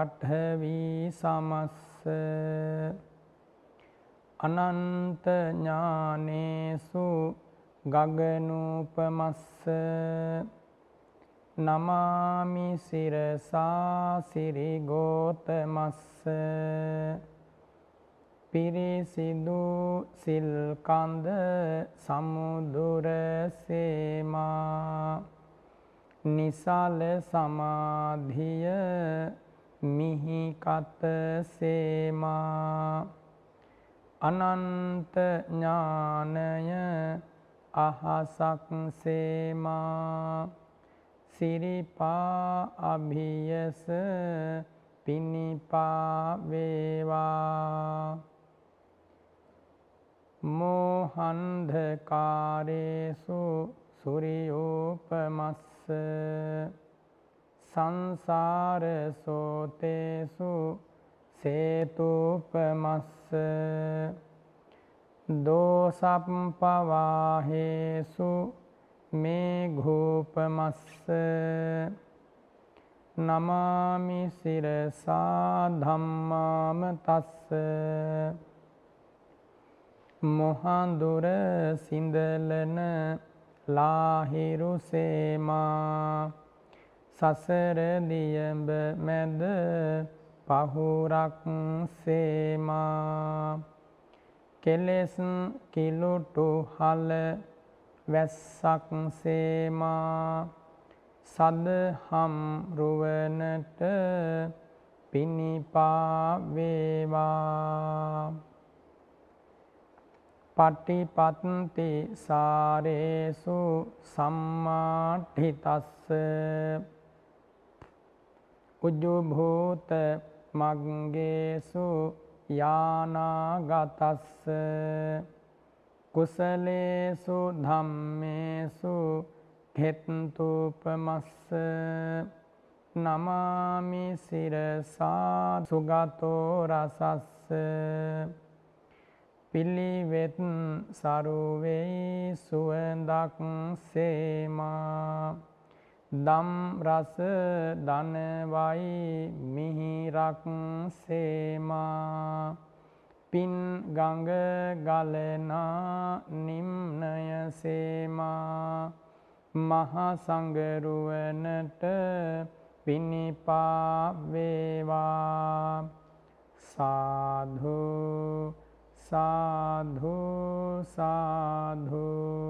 පඨවි සමස්ස අනන්ත ඥානේසු ගගනූපමස්ස නමාමි සිරසා සිරිගෝතමස්ස පිරිසිදු සිල්කන්ද සමුදුරසේමා නිසාල සමාධිය මිහිකත සේමා අනන්ත ඥානය අහසක් සේමා සිරිපා අභියස පිණිපා වේවා මෝහන්ධකාරේසු සුරියෝපමස්ස සංසාරසෝතේසු සේතුපමස්ස දෝසප්පවාහේසු මේ ගූපමස්ස නමාමි සිරසා ධම්මාම තස්ස මොහඳුර සිඳලන ලාහිරු සේමා සසර දියඹ මැද පහුරක් සේමා. කෙලෙස් කිලුටු හල වැස්සක් සේමා. සදහම් රුවනට පිණිපා වේවා. පටිපත්ති සාරේසු සම්මාඨිතස්ස උජුභූත මග්ගේසු යානාගතස්ස කුසලේසු ධම්මේසු හෙත්තුපමස්ස නමාමි සිරසා සුගතෝ රසස්ස පිළිවෙත් සරුවෙයි සුවඳක් සේමා දම් රස දනවයි මිහිරක් සේමා. පින් ගඟ ගලනා නිම්නය සේමා. මහසංගරුවනට පිණිපා වේවා සාධු සාධු සාධු.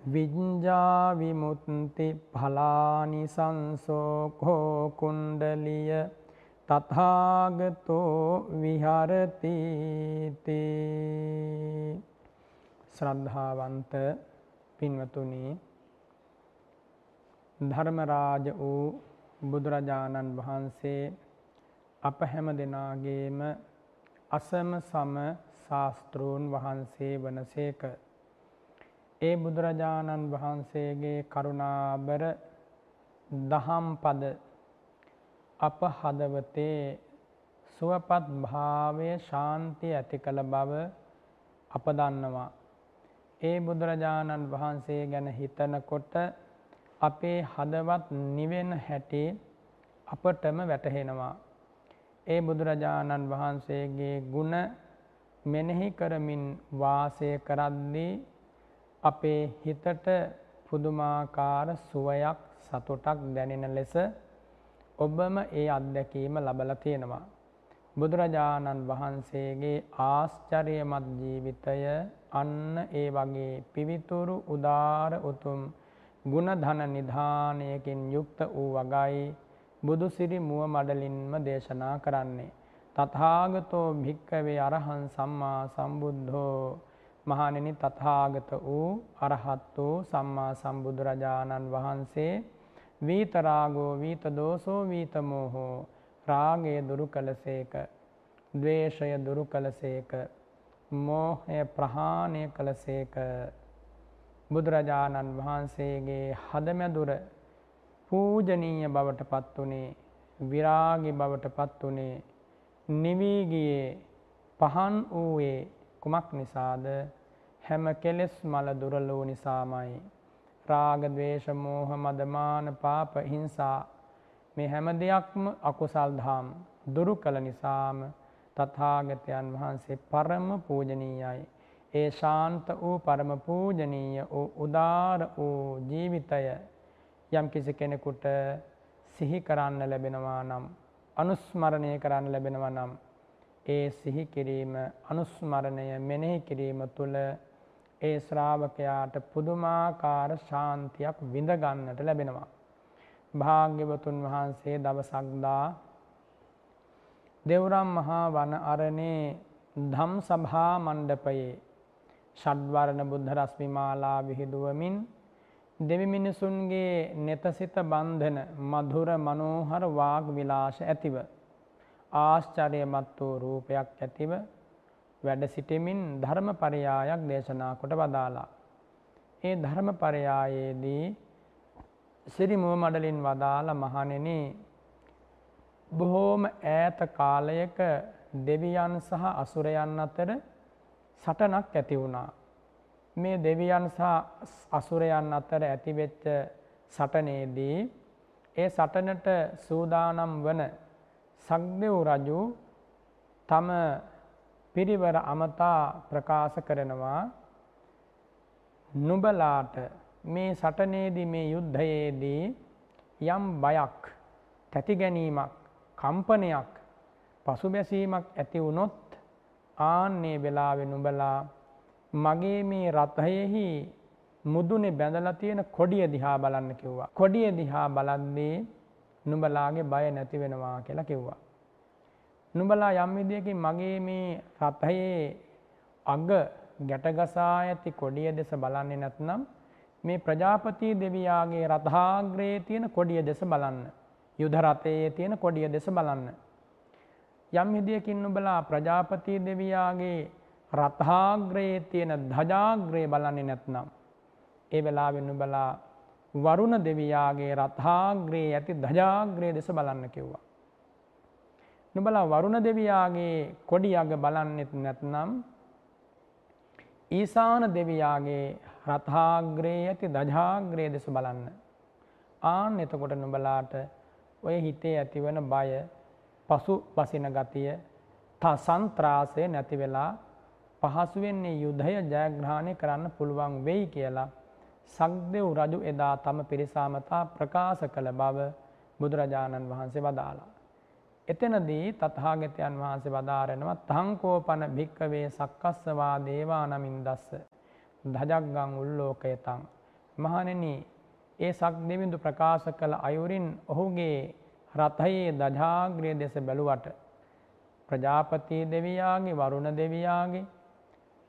විඤ්ජා විමුත්ති පලානි සංසෝකෝ කුණ්ඩලිය තථාගතෝ විහරතිති ශ්‍රද්ධාවන්ත පින්වතුනි ධර්මරාජ වූ බුදුරජාණන් වහන්සේ අප හැම දෙනාගේම අසම සම ශාස්තෘන් වහන්සේ වනසේක. ඒ බුදුරජාණන් වහන්සේගේ කරුණාබර දහම් පද අප හදවතේ සුවපත් භාවය ශාන්තිය ඇති කළ බව අප දන්නවා. ඒ බුදුරජාණන් වහන්සේ ගැන හිතනකොට අපේ හදවත් නිවෙන හැටි අපටම වැටහෙනවා. ඒ බුදුරජාණන් වහන්සේගේ ගුණ මෙනෙහි කරමින් වාසය කරද්දී අපේ හිතට පුදුමාකාර සුවයක් සතුටක් දැනෙන ලෙස ඔබම ඒ අත්දැකීම ලබල තියෙනවා. බුදුරජාණන් වහන්සේගේ ආශ්චර්යමත් ජීවිතය අන්න ඒ වගේ පිවිතුරු උදාර උතුම් ගුණධන නිධානයකින් යුක්ත වූ වගයි බුදුසිරි මුව මඩලින්ම දේශනා කරන්නේ. තථාගතෝ භික්කවේ අරහන් සම්මා සම්බුද්ධෝ මහණෙනි තථාගත වූ අරහත් වූ සම්මා සම්බුදුරජාණන් වහන්සේ වීතරාගෝ වීත දෝසෝ වීතමෝහෝ රාගය දුරු කළසේක ද්වේෂය දුරු කළසේක මෝහය ප්‍රහාණය කළසේක බුදුරජාණන් වහන්සේගේ හදමැදුර පූජනීය බවට පත් වනේ විරාගි බවට පත් වනේ නිවීගියේ පහන් වූයේ කුමක් නිසාද හැම කෙලෙස් මල දුරලූ නිසාමයි. රාග දවේශ මෝහ මදමාන පාප හිංසා මේ හැම දෙයක්ම අකුසල් දහම් දුරු කළ නිසාම තථාගතයන් වහන්සේ පරම පූජනීයයි. ඒ ශාන්ත වූ පරම පූජනීය වූ උදාර වූ ජීවිතය යම් කිසි කෙනෙකුට සිහි කරන්න ලැබෙනවා නම් අනුස්මරණය කරන්න ලැබෙනවා නම් ඒ සිහි කිරීම අනුස්මරණය මෙනෙහි කිරීම තුළ ඒ ශ්‍රාවකයාට පුදුමාකාර ශාන්තියක් විඳගන්නට ලැබෙනවා. භාග්‍යවතුන් වහන්සේ දවසක්දා දෙවරම් මහා වන අරණේ ධම් සභා මණ්ඩපයේ ෂඩ්වරණ බුද්ධ රශ්මිමාලා විහිදුවමින් දෙවි මිනිසුන්ගේ නෙතසිත බන්ධන මధుර මනෝහර වාග් විලාශ ඇතිව ආශ්චර්යමත් වූ රූපයක් ඇතිව වැඩ සිටමින් ධර්ම පරයායක් දේශනා කොට වදාලා. ඒ ධර්ම පරයායේදී සිරිමුව මඩලින් වදාළ මහනෙන බොහෝම ඈත කාලයක දෙවියන් සහ අසුරයන් අතර සටනක් ඇති වුණා. මේ දෙවියන් සහ අසුරයන් අතර ඇතිවෙච්ච සටනේදී ඒ සටනට සූදානම් වන සක්දෙව් රජු තම පිරිවර අමතා ප්‍රකාශ කරනවා නුබලාට මේ සටනේදී මේ යුද්ධයේදී යම් බයක් තැති ගැනීමක් කම්පනයක් පසුබැසීමක් ඇති වුණොත් ආන්නේ වෙලාවෙ නුබලා මගේ මේ රථයෙහි මුදුනේ බැඳලා තියෙන කොඩිය දිහා බලන්න කිව්වා. කොඩිය දිහා බලද්දී නුඹලාගේ බය නැති වෙනවා කියලා කිව්වා. නුඹලා යම් විදියකින් මගේ මේ රථයේ අග ගැටගසා ඇති කොඩිය දෙස බලන්නේ නැත්නම් මේ ප්‍රජාපති දෙවියාගේ රථාග්‍රයේ තියෙන කොඩිය දෙස බලන්න. යුද රථයේ තියෙන කොඩිය දෙස බලන්න. යම් විදියකින් නුඹලා ප්‍රජාපති දෙවියාගේ රථාග්‍රයේ තියෙන ධජාග්‍රය බලන්නේ නැත්නම් ඒ වෙලාවෙන් නුඹලා වරුණ දෙවියාගේ රථාග්‍රයේ ඇති ධජාග්‍රය දෙස බලන්න කිව්වා. නුබලා වරුණ දෙවියාගේ කොඩි අග බලන්නෙත් නැත්නම් ඊසාන දෙවියාගේ රථාග්‍රයේ ඇති දජාග්‍රය දෙස බලන්න. ආන් එතකොට නුබලාට ඔය හිතේ ඇතිවන බය පසු පසින ගතිය තා සන්ත්‍රාසය නැති වෙලා පහසුවෙන්නේ යුද්ධය ජයග්‍රහණය කරන්න පුළුවන් වෙයි කියලා සක්දෙව් රජු එදා තම පිරිසාමතා ප්‍රකාශ කළ බව බුදුරජාණන් වහන්සේ වදාලා. එතනදී තථාගතයන් වහන්සේ වදාරනවා තංකෝපන භික්කවේ සක්කස්සවා දේවා නමින් දස්ස ධජග්ගං උල්ලෝකයතං මහණෙනි ඒ සක් දෙවිඳු ප්‍රකාශ කළ අයුරින් ඔහුගේ රථයේ දජාග්‍රය දෙස බැලුවට ප්‍රජාපති දෙවියාගේ වරුණ දෙවියාගේ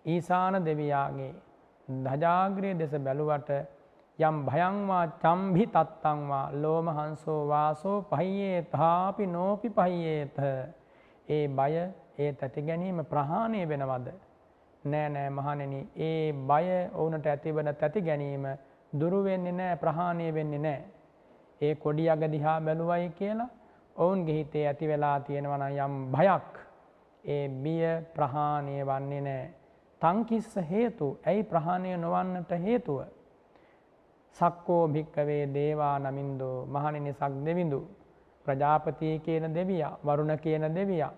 ඊසාන දෙවියාගේ දජාග්‍රය දෙස බැලුවට යම් භයංවා චම්භි තත්තංවා ලෝමහංසෝ වාසෝ පහියේ තාපි නෝපි පහියේත. ඒ බය ඒ තැති ගැනීම ප්‍රහාණය වෙනවද? නෑ නෑ මහණෙන ඒ බය ඔවුනට ඇතිවන තැති ගැනීම දුරුවෙන්නේ නෑ ප්‍රහාණය වෙන්නේ නෑ. ඒ කොඩි අග දිහා බැලුවයි කියලා ඔවුන්ගේ හිතේ ඇති වෙලා තියෙනවන යම් භයක් ඒ බිය ප්‍රහාණය වන්නේ නෑ. තංකිස්ස හේතු ඇයි ප්‍රහාණය නොවන්නට හේතුව. සක්කෝ භික්කවේ දේවා නමින්දෝ මහණනි සක් දෙවිඳු ප්‍රජාපතිය කියන දෙවියා වරුණ කියන දෙවියා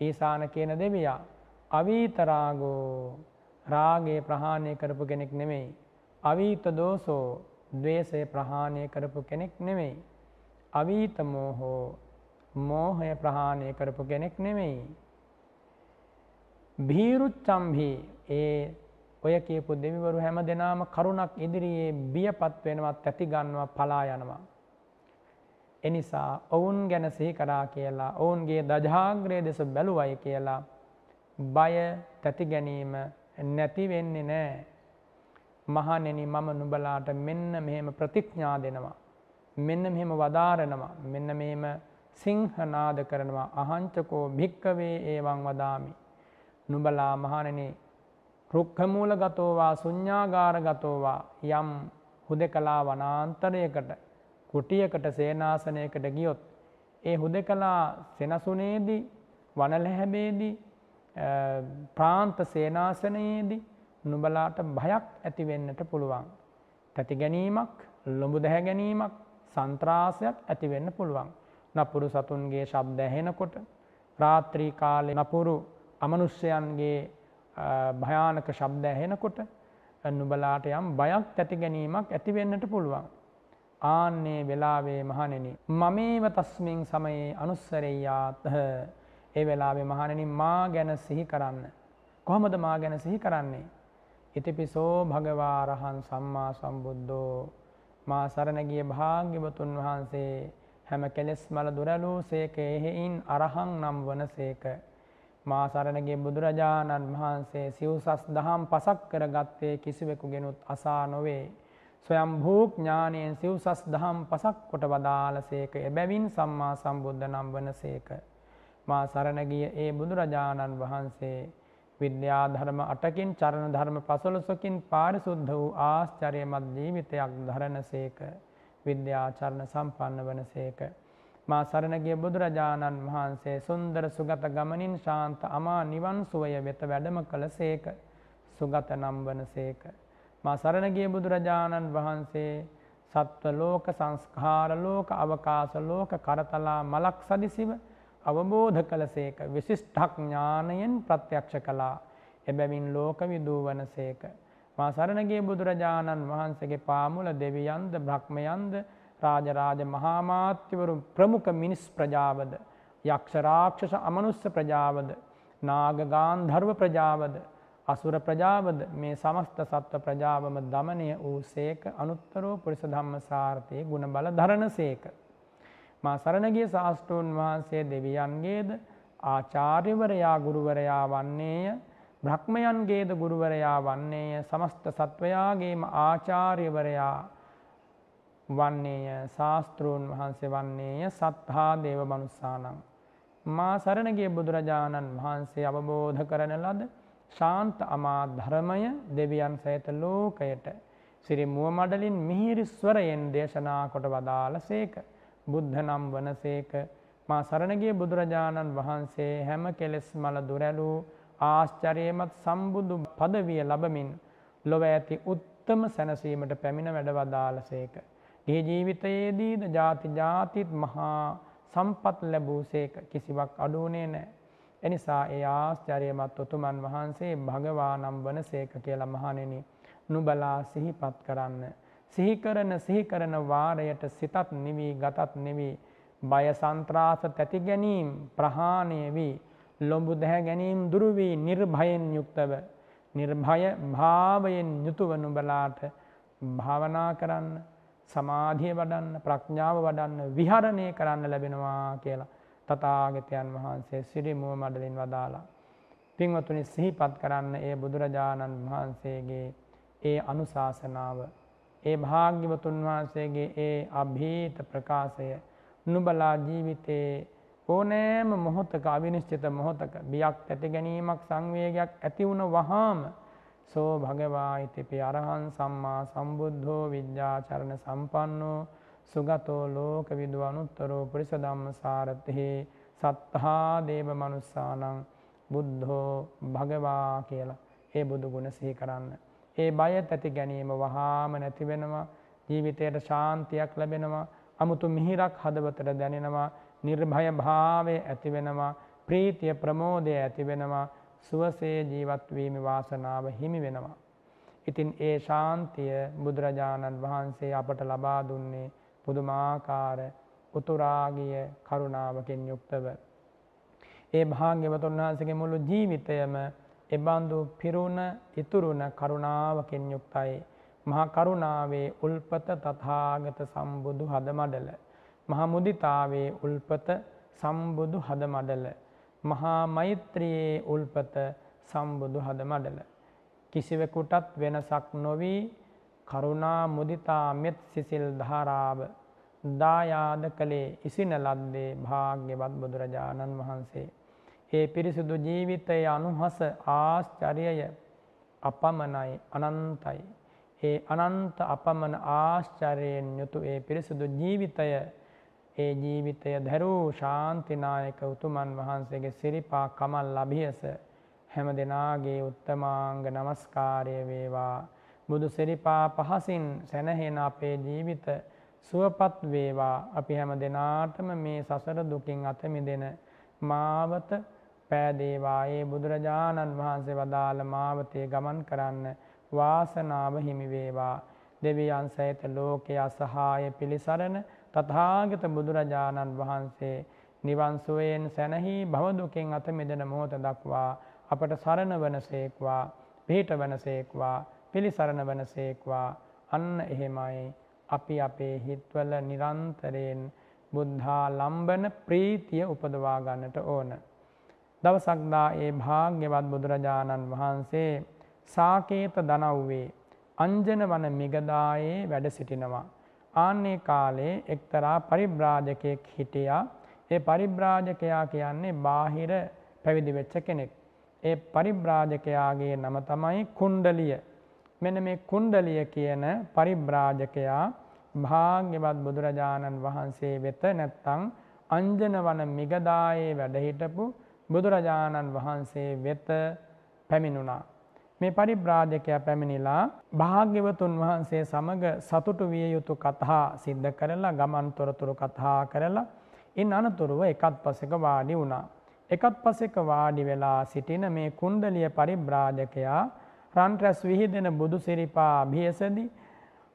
ඊසාන කියන දෙවියා අවීතරාගෝ රාගේ ප්‍රහාණය කරපු කෙනෙක් නෙමෙයි. අවීත දෝසෝ දවේශය ප්‍රහාණය කරපු කෙනෙක් නෙමෙයි. අවීත මෝහෝ මෝහය ප්‍රහාණය කරපු කෙනෙක් නෙමෙයි. භීරුච්චම්හි ඒ ඔය කියපු දෙවිවරු හැම දෙනාම කරුණක් ඉදිරියේ බියපත් වෙනවත් ඇති ගන්නවා පලා යනවා. එනිසා ඔවුන් ගැන සිහි කරා කියලා ඔවුන්ගේ දජාග්‍රය දෙස බැලුවයි කියලා බය තැති ගැනීම නැති වෙන්නේ නෑ. මහනෙන මම නුබලාට මෙන්න මෙහෙම ප්‍රතිඥා දෙනවා. මෙන්න මෙහෙම වදාරනවා මෙන්න මෙහෙම සිංහනාද කරනවා අහංචකෝ භික්කවේ ඒවන් වදාමි. නුබලා මහණනේ රුක්කමූල ගතෝවා සුඤ්ඥාගාර ගතෝවා යම් හුද කලා වනාන්තරයකට කුටියකට සේනාසනයකට ගියොත්. ඒ හුද කලා සෙනසුනේදී වනලැහැබේදී ප්‍රාන්ත සේනාසනයේදී නුබලාට භයක් ඇතිවෙන්නට පුළුවන්. තැති ගැනීමක් ලොඹු දැහැ ගැනීමක් සන්ත්‍රාසයක් ඇතිවෙන්න පුළුවන්. නපුරු සතුන්ගේ ශබ්ද ඇහෙනකොට රාත්‍රී කාලෙ නපුරු අමනුෂ්‍යයන්ගේ භයානක ශබ්ද ඇහෙනකොට නුබලාට යම් බයක් ඇති ගැනීමක් ඇතිවෙන්නට පුළුවන්. ආන්නේ වෙලාවේ මහනෙන. මමේව තස්මින් සමයේ අනුස්සරෙයාත් ඒ වෙලාවේ මහනෙන මා ගැන සිහි කරන්න. කොහොමද මා ගැන සිහි කරන්නේ. ඉතිපිසෝ භගවාරහන් සම්මා සම්බුද්ධෝ මා සරණගිය භාග්‍යවතුන් වහන්සේ හැම කෙලෙස් මල දුරලූ සේක එහෙයින් අරහං නම් වන සේක. මා සරණගේ බුදුරජාණන් වහන්සේ සිව්සස් දහම් පසක් කර ගත්තේ කිසිවෙකු ගෙනුත් අසා නොවේ. සොයම් භූඥානයෙන් සිව්සස් දහම් පසක් කොට වදාළ සේක එබැවින් සම්මා සම්බුද්ධ නම් වන සේක. මා සරණගිය ඒ බුදුරජාණන් වහන්සේ විද්‍යා ධර්ම අටකින් චරණ ධර්ම පසොලොසකින් පාරිසුද්ධ වූ ආශ්චරයමත් ජීවිතයක් දරණ සේක. විද්‍යාචරණ සම්පන්න වන සේක. මා සරණගිය බුදුරජාණන් වහන්සේ සුන්දර සුගත ගමනින් ශාන්ත අමා නිවන් සුවය වෙත වැඩම කළ සේක සුගත නම් වන සේක. මා සරණගිය බුදුරජාණන් වහන්සේ සත්ව ලෝක සංස්කාර ලෝක අවකාශ ලෝක කරතලා මලක් සදිසිව අවබෝධ කළ සේක විශිෂ්ඨක් ඥානයෙන් ප්‍රත්‍යක්ෂ කලා එබැවින් ලෝක විදූ වන සේක. මා සරණගේ බුදුරජාණන් වහන්සේගේ පාමුල දෙවියන්ද බ්‍රහ්මයන්ද රාජරාජ මහාමාත්‍යවරු ප්‍රමුඛ මිනිස් ප්‍රජාවද? යක්ෂරාක්ෂස අමනුස්ස ප්‍රජාවද? නාගගාන් ධර්ව ප්‍රජාවද? අසුර ප්‍රජාවද? මේ සමස්ත සත්ව ප්‍රජාවම දමනය වූ සේක අනුත්තරෝ පුරිස ධම්ම සාර්ථය ගුණ බල ධරණ සේක. මා සරණගිය ශාස්තෘන් වහන්සේ දෙවියන්ගේද ආචාර්යවරයා ගුරුවරයා වන්නේය බ්‍රහ්මයන්ගේද ගුරුවරයා වන්නේය සමස්ත සත්වයාගේම ආචාර්යවරයා වන්නේය ශාස්තෘූන් වහන්සේ වන්නේය සත්හා දේව මනුස්සානං. මා සරණගේ බුදුරජාණන් වහන්සේ අවබෝධ කරන ලද ශාන්ත අමා ධර්මය දෙවියන් සෑත ලෝකයට සිරි මුව මඩලින් මිහිරිස්වරයෙන් දේශනා කොට වදාළ සේක බුද්ධ නම් වනසේක මා සරණගේ බුදුරජාණන් වහන්සේ හැම කෙලෙස් මල දුරැලූ ආශ්චරයමත් සම්බුදු පදවිය ලබමින් ලොව ඇති උත්තම සැනසීමට පැමිණ වැඩවදාලසේක. ඒ ජීවිතයේදීද ජාති ජාතිත් මහා සම්පත් ලැබූ සේක කිසිවක් අඩුවනේ නෑ. එනිසා ඒ ආශ්චරයමත් ඔතුමන් වහන්සේ භගවානම් වන සේක කියල මහනෙන නුබලා සිහිපත් කරන්න. සිහිකරන සිහිකරන වාරයට සිතත් නිවී ගතත් නෙවී බය සන්ත්‍රාස තැති ගැනීම් ප්‍රහාණය වී ලොඹු දැහැ ගැනීම් දුරුවී නිර්භයෙන් යුක්තව නිර්භය භාවයෙන් යුතුව නුබලාට භාවනා කරන්න සමාධිය වඩන්න ප්‍රඥාව වඩන්න විහරණය කරන්න ලැබෙනවා කියලා තතාගතයන් වහන්සේ සිරිමුව මඩලින් වදාලා. පින්වතුනි සිහිපත් කරන්න ඒ බුදුරජාණන් වහන්සේගේ ඒ අනුශාසනාව ඒ භාග්‍යවතුන් වහන්සේගේ ඒ අභීත ප්‍රකාශය නුබලා ජීවිතයේ ඕනෑම මොහොතක අවිනිශ්චිත මොහොතක බියක් ඇති ගැනීමක් සංවේගයක් ඇති වුණ වහාම සෝ භගවා ඉතිපි අරහන් සම්මා සම්බුද්ධෝ විද්‍යාචරණ සම්පන්නෝ සුගතෝ ලෝක විදු අනුත්තරෝ පුරිස ධම්ම සාරතෙහි සත්හා දේව මනුස්සානං බුද්ධෝ භගවා කියලා. ඒ බුදු ගුණ සිහි කරන්න. ඒ බය ඇති ගැනීම වහාම නැති වෙනවා. ජීවිතයට ශාන්තියක් ලැබෙනවා. අමුතු මිහිරක් හදවතට දැනෙනවා. නිර්භය භාවය ඇතිවෙනවා ප්‍රීතිය ප්‍රමෝදය ඇතිවෙනවා සුවසේ ජීවත්වීම වාසනාව හිමි වෙනවා. ඉතින් ඒ ශාන්තිය බුදුරජාණන් වහන්සේ අපට ලබා දුන්නේ පුදුමාකාර උතුරාගිය කරුණාවකින් යුක්තව. ඒ භාග්‍යවතුන් වහන්සගේ මුළු ජීවිතයම එබඳු පිරුණ ඉතුරුණ කරුණාවකින් යුක්තයි. මහා කරුණාවේ උල්පත තථාගත සම්බුදු හදමඩල. මහා මුදිතාවේ උල්පත සම්බුදු හදමඩල. මහා මෛත්‍රියේ උල්පත සම්බුදු හදමඩල. කිසිවෙකුටත් වෙනසක් නොවී කරුණා මුදිතා මෙත් සිසිල් ධාරාව දායාද කළේ ඉසින ලද්දේ භාග්‍යවත් බුදුරජාණන් වහන්සේ. ඒ පිරිසිදු ජීවිතයේ අනුහස ආශ්චර්යය අපමණයි අනන්තයි. ඒ අනන්ත අපමණ ආශ්චර්යයෙන් යුතු ඒ පිරිසිදු ජීවිතය ඒ ජීවිතය දැරූ ශාන්තිනායක උතුමන් වහන්සේගේ සිරිපා කමල් ලබියස හැම දෙනාගේ උත්තමාංග නමස්කාරය වේවා. බුදු සිරිපා පහසින් සැනහෙන අපේ ජීවිත සුවපත් වේවා අපි හැම දෙනාටම මේ සසර දුකින් අතමිදෙන මාවත පෑදේවා ඒ බුදුරජාණන් වහන්සේ වදාළ මාවතේ ගමන් කරන්න වාසනාව හිමිවේවා දෙවියන් සහිත ලෝකයේ අසහාය පිළිසරණ තථාගත බුදුරජාණන් වහන්සේ නිවන් සුවයෙන් සැනහී භවදුකින් අත මිදෙන මොහොත දක්වා අපට සරණ වනසේක්වා පිහිට වනසේක්වා පිළිසරණ වනසේක්වා අන්න එහෙමයි අපි අපේ හිත්වල නිරන්තරයෙන් බුද්ධා ලම්බන ප්‍රීතිය උපදවා ගන්නට ඕන. දවසක්දා ඒ භාග්‍යවත් බුදුරජාණන් වහන්සේ සාකේත දනව්වේ අංජන වන මිගදායේ වැඩ සිටිනවා. ආන්නේ කාලේ එක්තරා පරිබ්‍රාජකයෙක් හිටියා ඒ පරිබ්‍රාජකයා කියන්නේ බාහිර පැවිදි වෙච්ච කෙනෙක්. ඒ පරිබ්‍රාජකයාගේ නම තමයි කුණ්ඩලිය. මෙන මේ කුණ්ඩලිය කියන පරිබ්‍රාජකයා භාග්‍යවත් බුදුරජාණන් වහන්සේ වෙත නැත්තං අංජන වන මිගදායේ වැඩහිටපු බුදුරජාණන් වහන්සේ වෙත පැමිණුණා. මේ පරිබ්‍රාජකයා පැමිණිලා භාග්‍යවතුන් වහන්සේ සමග සතුටු විය යුතු කතා සිද්ධ කරලා ගමන් තොරතුරු කතා කරලා ඉන් අනතුරුව එකත් පසෙක වාඩි වුණා. එකත් පසෙක වාඩි වෙලා සිටින මේ කුණ්ඩලිය පරිබ්‍රාජකයා රන්ට්‍රැස් විහිදෙන බුදු සිරිපා අභියසදි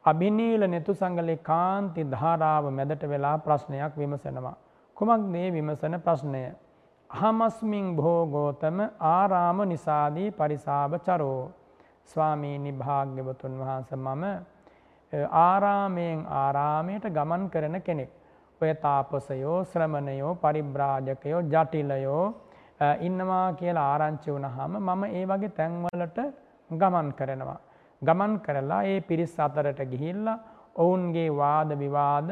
අභිනීල නෙතු සංගලේ කාන්ති ධාරාව මැදට වෙලා ප්‍රශ්නයක් විමසනවා. කුමක් මේ විමසන ප්‍රශ්නය. අහමස්මින් භෝගෝතම ආරාම නිසාදී පරිසාභ චරෝ ස්වාමීනි භාග්‍යවතුන් වහන්ස මම ආරාමයෙන් ආරාමයට ගමන් කරන කෙනෙක්. ඔය තාපසයෝ ශ්‍රමණයෝ පරිබ්‍රාජකයෝ ජටිලයෝ ඉන්නවා කියලා ආරංචි වුණහම මම ඒ වගේ තැන්වලට ගමන් කරනවා. ගමන් කරලා ඒ පිරිස් අතරට ගිහිල්ලා ඔවුන්ගේ වාද විවාද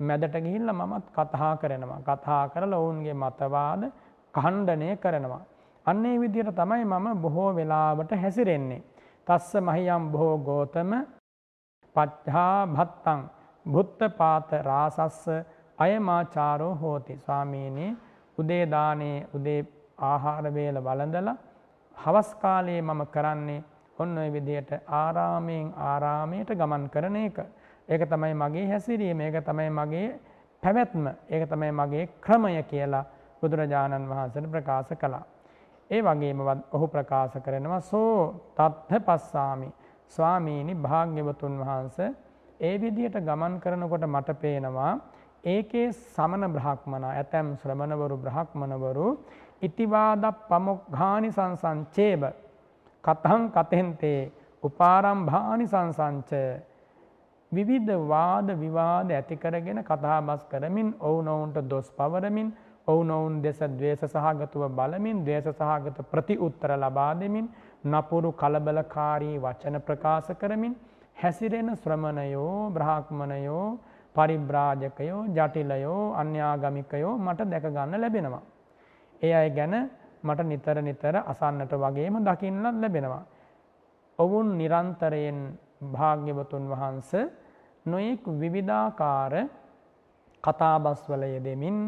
මැදට ගිහිල්ලා මමත් කතා කරනවා. කතා කරලා ඔවුන්ගේ මතවාද කණ්ඩනය කරනවා. අන්නේ විදියට තමයි මම බොහෝ වෙලාවට හැසිරෙන්නේ. තස්ස මහියම් බොහෝ ගෝතම පච්හා භත්තං බුත්ත පාත රාසස්ස අයමාචාරෝ හෝති ස්වාමීනී උදේදානයේ උදේ ආහාරවේල වලඳලා හවස්කාලයේ මම කරන්නේ ඔන්න ඔය විදියට ආරාමයෙන් ආරාමයට ගමන් කරන එක. ඒක තමයි මගේ හැසිරීම ඒක තමයි මගේ පැවැත්ම ඒක තමයි මගේ ක්‍රමය කියලා බුදුරජාණන් වහන්සට ප්‍රකාශ කළා. ඒ වගේම ඔහු ප්‍රකාශ කරනවා සෝ තත්හ පස්සාමි ස්වාමීණි භාග්‍යවතුන් වහන්ස ඒ විදියට ගමන් කරනකොට මට පේනවා ඒකේ සමන බ්‍රහක්මන ඇතැම් ශ්‍රමණවරු බ්‍රහක්මනවරු ඉතිවාද පමුක්ඝානි සංසංචේබ කතහං කතෙන්තේ උපාරම්භානි සංසංචය විවිධ වාද විවාද ඇති කරගෙන කතාබස් කරමින් ඔවුනොවුන්ට දොස් පවරමින් ඔවුනොවුන් දෙස දවේශ සහගතුව බලමින් දේශ සහගත ප්‍රති උත්තර ලබා දෙමින් නපුරු කලබලකාරී වචන ප්‍රකාශ කරමින් හැසිරෙන ශ්‍රමණයෝ බ්‍රහක්මණයෝ පරිබ්‍රාජකයෝ ජටිලයෝ අන්‍යාගමිකයෝ මට දැකගන්න ලැබෙනවා. ඒ අය ගැන මට නිතර නිතර අසන්නට වගේම දකින්නත් ලැබෙනවා. ඔවුන් නිරන්තරයෙන් භාග්‍යවතුන් වහන්ස නොයෙක් විවිධාකාර කතාබස්වල යෙදෙමින්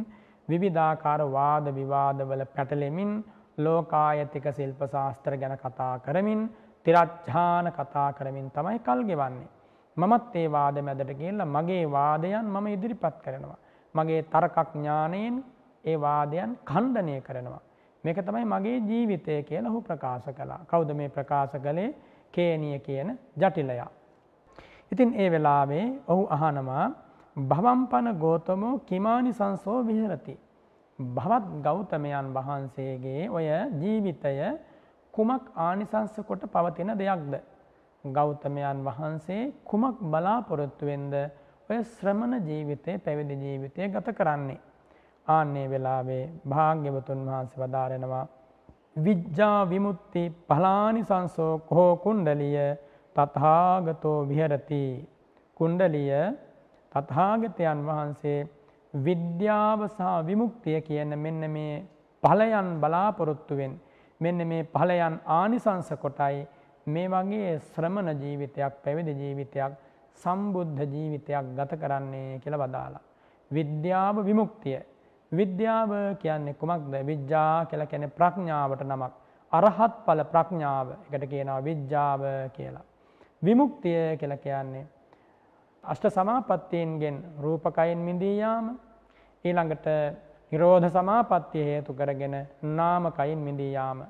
විවිධාකාර වාද විවාදවල පැටලෙමින් ලෝකායතික ශිල්ප ශාස්ත්‍ර ගැන කතා කරමින් තිරච්ඡාන කතා කරමින් තමයි කල් ගෙවන්නේ. මමත් ඒ වාද මැදට කියලා මගේ වාදයන් මම ඉදිරිපත් කරනවා. මගේ තර්කඥානයෙන් ඒ වාදයන් ඛණ්ඩනය කරනවා. මේක තමයි මගේ ජීවිතය කියලා ඔහු ප්‍රකාශ කළා. කවුද මේ ප්‍රකාශ කළේ? කේනිය කියන ජටිලයා. ඉතින් ඒ වෙලාවේ ඔහු අහනවා භවම්පන ගෝතමෝ කිමානි සංසෝ විහරති. භවත් ගෞතමයන් වහන්සේගේ ඔය ජීවිතය කුමක් ආනිසංස කොට පවතින දෙයක්ද. ගෞතමයන් වහන්සේ කුමක් බලාපොරොත්තුවෙන්ද ඔය ශ්‍රමණ ජීවිතය පැවිදි ජීවිතය ගත කරන්නේ. ආන්නේ වෙලාවේ භාග්‍යවතුන් වහන්සේ වදාරෙනවා. විජ්ජා විමුත්ති පලානි සංසෝ කහෝ කුණ්ඩලිය තත්හාගතෝ විහරති. කුණ්ඩලිය තත්හාගතයන් වහන්සේ විද්‍යාව සහ විමුක්තිය කියන මෙන්න මේ පලයන් බලාපොරොත්තුවෙන් මෙන්න මේ පලයන් ආනිසංස කොටයි මේ වගේ ශ්‍රමණ ජීවිතයක් පැවිදි ජීවිතයක් සම්බුද්ධ ජීවිතයක් ගත කරන්නේ කියල වදාලා. විද්‍යාව විමුක්තිය. විද්‍යාව කියන්නේ කුමක්ද විද්‍යා කියල කැනෙ ප්‍රඥාවට නමක්. අරහත් පල ප්‍රඥාව එකට කියනවා විද්‍යාව කියලා. විමුක්තිය කියල කියන්නේ. අෂ්ට සමාපත්තීන්ගෙන් රූපකයින් මිදීයාම ඊළඟට නිරෝධ සමාපත්තිය හේතු කරගෙන නාමකයින් මිදීයාම.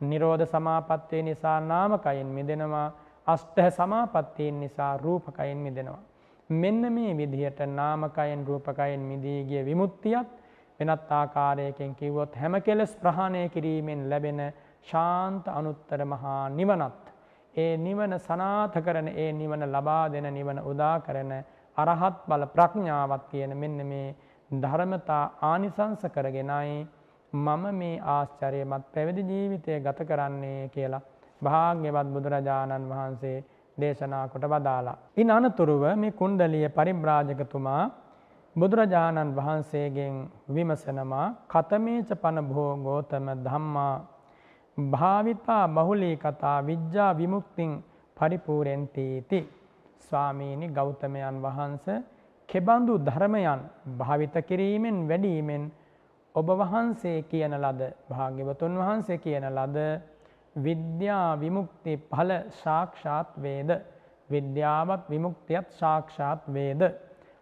නිරෝධ සමාපත්තිය නිසා නාමකයින් මිදෙනවා අෂ්ටහ සමාපත්තීන් නිසා රූපකයින් මිදෙනවා. මෙන්න මේ විදිහට නාමකයෙන් රූපකයෙන් මිදී ගිය විමුක්තියත් වෙනත් ආකාරයකින් කිව්වොත් හැම කෙලෙස් ප්‍රහාණය කිරීමෙන් ලැබෙන ශාන්ත අනුත්තර මහා නිවනත්. ඒ නිවන සනාත කරන ඒ නිවන ලබා දෙන නිවන උදා කරන අරහත් බල ප්‍රඥාවත් කියන මෙන්න මේ ධර්මතා ආනිසංස කරගෙනයි මම මේ ආශ්චර්යමත් පැවිදි ජීවිතය ගත කරන්නේ කියලා භාග්‍යවත් බුදුරජාණන් වහන්සේ දේශනා කොට වදාලා. ඉන් අනතුරුව මේ කුණ්ඩලිය පරිබ්‍රාජකතුමා බුදුරජාණන් වහන්සේගෙන් විමසනවා කතමේච පන බෝ ගෝතම ධම්මා භාවිතා බහුලී කතා විද්‍යා විමුක්තිං පරිපූරෙන්තීති. ස්වාමීණි ගෞතමයන් වහන්ස කෙබඳු ධර්මයන් භාවිත කිරීමෙන් වැඩීමෙන් ඔබ වහන්සේ කියන ලද භාග්‍යවතුන් වහන්සේ කියන ලද විද්‍යා විමුක්ති ඵල සාක්ෂාත් වේද විද්‍යාවත් විමුක්තියත් සාක්ෂාත් වේද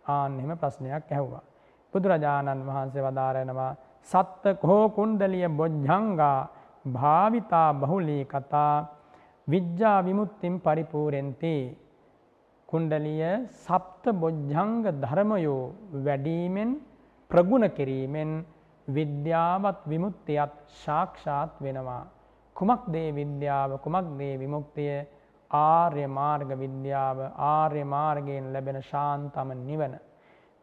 ආන්නෙම ප්‍රශ්නයක් ඇහුවා. බුදුරජාණන් වහන්සේ වදාරෙනවා සත්ත කෝ කුණ්ඩලිය බොජ්ජංගා භාවිතා බහුලී කතා විද්‍යා විමුත්තිම් පරිපූරෙන්ති. කුණ්ඩලිය සප්ත බොජ්ජංග ධර්මයෝ වැඩීමෙන් ප්‍රගුණ කිරීමෙන් විද්‍යාවත් විමුත්තියත් ශාක්ෂාත් වෙනවා. කුමක් දේ විද්‍යාව කුමක් දේ විමුක්තිය ආර්ය මාර්ග විද්‍යාව ආර්ය මාර්ගයෙන් ලැබෙන ශාන්තම නිවන.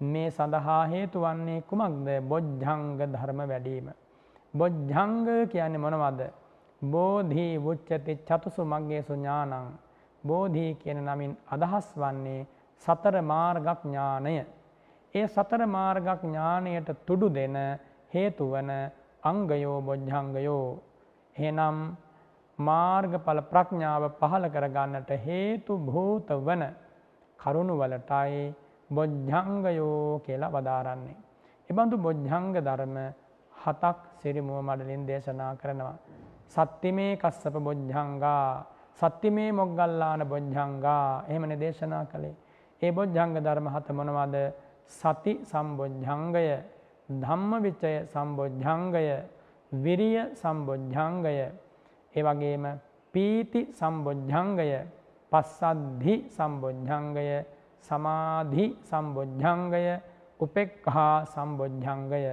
මේ සඳහා හේතු වන්නේ කුමක්ද බොජ්ජංග ධර්ම වැඩීම. බොජ්ජංග කියන්නේ මොනවද. බෝධී වුච්චති චතුසු මක්ගේසු ඥානං. බෝධී කියන නමින් අදහස් වන්නේ සතර මාර්ගක් ඥානය. ඒ සතර මාර්ගක් ඥානයට තුඩු දෙන හේතුවන අංගයෝ බොජ්ජංගයෝ. හෙනම් මාර්ගඵල ප්‍රඥාව පහළ කරගන්නට හේතු භූත වන කරුණුවලටයි බොජ්ජංගයෝ කියලා වදාරන්නේ. එබඳු බොජ්ජංග ධර්ම හතක් සිරිමුව මඩලින් දේශනා කරනවා. සත්තිමේ කස්සප බොජ්ජංගා සත්තිමේ මොග්ගල්ලාන බොජ්ජංගා එහෙමන දේශනා කළේ. ඒ බොජ්ජංග ධර්ම හත මොනවද සති සම්බොජ්ජංගය ධම්ම විචය සම්බොජ්ජංගය විරිය සම්බොජ්ජංගය ඒ වගේම පීති සම්බොජ්ජංගය පස්සද්ධි සම්බොජ්ජංගය සමාධි සම්බොජ්ජංගය උපෙක්හා සම්බොජ්ජංගය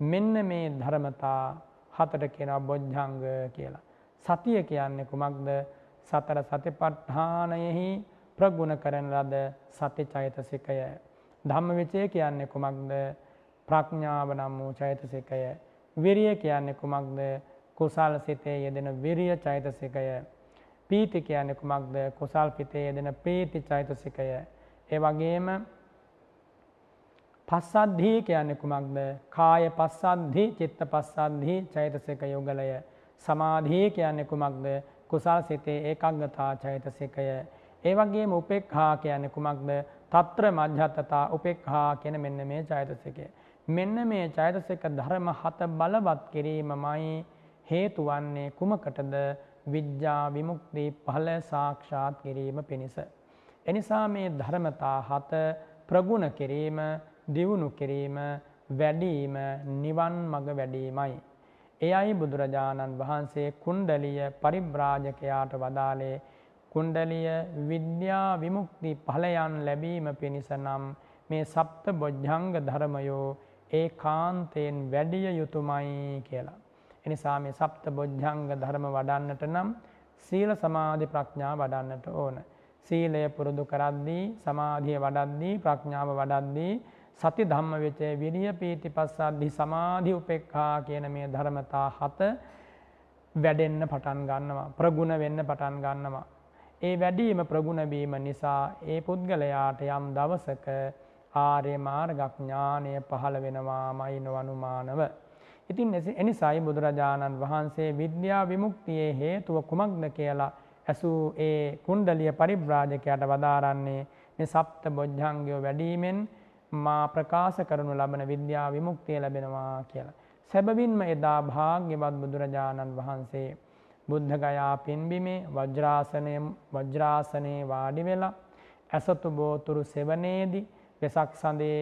මෙන්න මේ ධර්මතා හතට කෙන බොජ්ජංග කියලා. සතිය කියන්නේ කුමක්ද සතර සතිපට්ඨානයෙහි ප්‍රගුණ කරන ලද සති චෛතසිකය. ධම්ම විචය කියන්නේ කුමක්ද ප්‍රඥාව නම් වූ චෛතසිකය. විරිය කියන්නේ කුමක්ද කුසල් සිතේ යෙදෙන විරිය චෛතසිකය. පීති කියන්නේ කුමක්ද කුසල් පිතේ යෙදෙන ප්‍රීති චෛතසිකය. ඒ වගේම පස්සද්ධී කියන්නේ කුමක්ද කාය පස්සද්ධි චිත්ත පස්සද්ධි චෛතසික යුගලය. සමාධී කියන්නේ කුමක්ද කුසල් සිතේ ඒකග්ගතා චෛතසිකය. ඒ වගේම උපෙක්ඛා කියන්නේ කුමක්ද తත්‍ර මධ්‍යත්තතා උපෙක්ඛා කියන මෙන්න මේ චෛතසිකය. මෙන්න මේ චෛතසික ධර්ම හත බලවත් කිරීමමයි හේතු වන්නේ කුමකටද විද්‍යා විමුක්ති ඵල සාක්ෂාත් කිරීම පිණිස. එනිසා මේ ධර්මතා හත ප්‍රගුණ කිරීම දියුණු කිරීම වැඩීම නිවන් මඟ වැඩීමයි. එයයි බුදුරජාණන් වහන්සේ කුණ්ඩලිය පරිබ්‍රාජකයාට වදාලේ කුණ්ඩලිය විද්‍යා විමුක්ති ඵලයන් ලැබීම පිණිස නම් මේ සප්ත බොජ්ජංග ධර්මයෝ ඒ කාන්තයෙන් වැඩිය යුතුමයි කියලා. එනිසා මේ සප්ත බොජ්ජංග ධර්ම වඩන්නට නම් සීල සමාධි ප්‍රඥා වඩන්නට ඕන. සීලය පුරුදු කරද්දී සමාධිය වඩද්දී ප්‍රඥාව වඩද්දී සති ධම්ම වෙචේ විරිය පීති පස්සද්ධි සමාධි උපෙක්ඛා කියන මේ ධර්මතා හත වැඩෙන්න පටන් ගන්නවා ප්‍රගුණ වෙන්න පටන් ගන්නවා. ඒ වැඩීම ප්‍රගුණ වීම නිසා ඒ පුද්ගලයාට යම් දවසක ආර්ය මාර්ගඥානය පහළ වෙනවාමයි නොවනුමානව. ඉතින් එනිසයි බුදුරජාණන් වහන්සේ විද්‍යා විමුක්තියේ හේතුව කුමක්ද කියලා ඇසූ ඒ කුණ්ඩලිය පරිබ්‍රාජකයට වදාරන්නේ මේ සප්ත බොජ්ජංගයෝ වැඩීමෙන් මා ප්‍රකාශ කරනු ලබන විද්‍යා විමුක්තිය ලැබෙනවා කියලා. සැබවින්ම එදා භාග්‍යවත් බුදුරජාණන් වහන්සේ බුද්ධගයා පින්බිමේ වජ්‍රාසනය වජ්‍රාසනයේ වාඩි වෙලා ඇසතු බෝතුරු සෙවනේදී වෙසක් සඳේ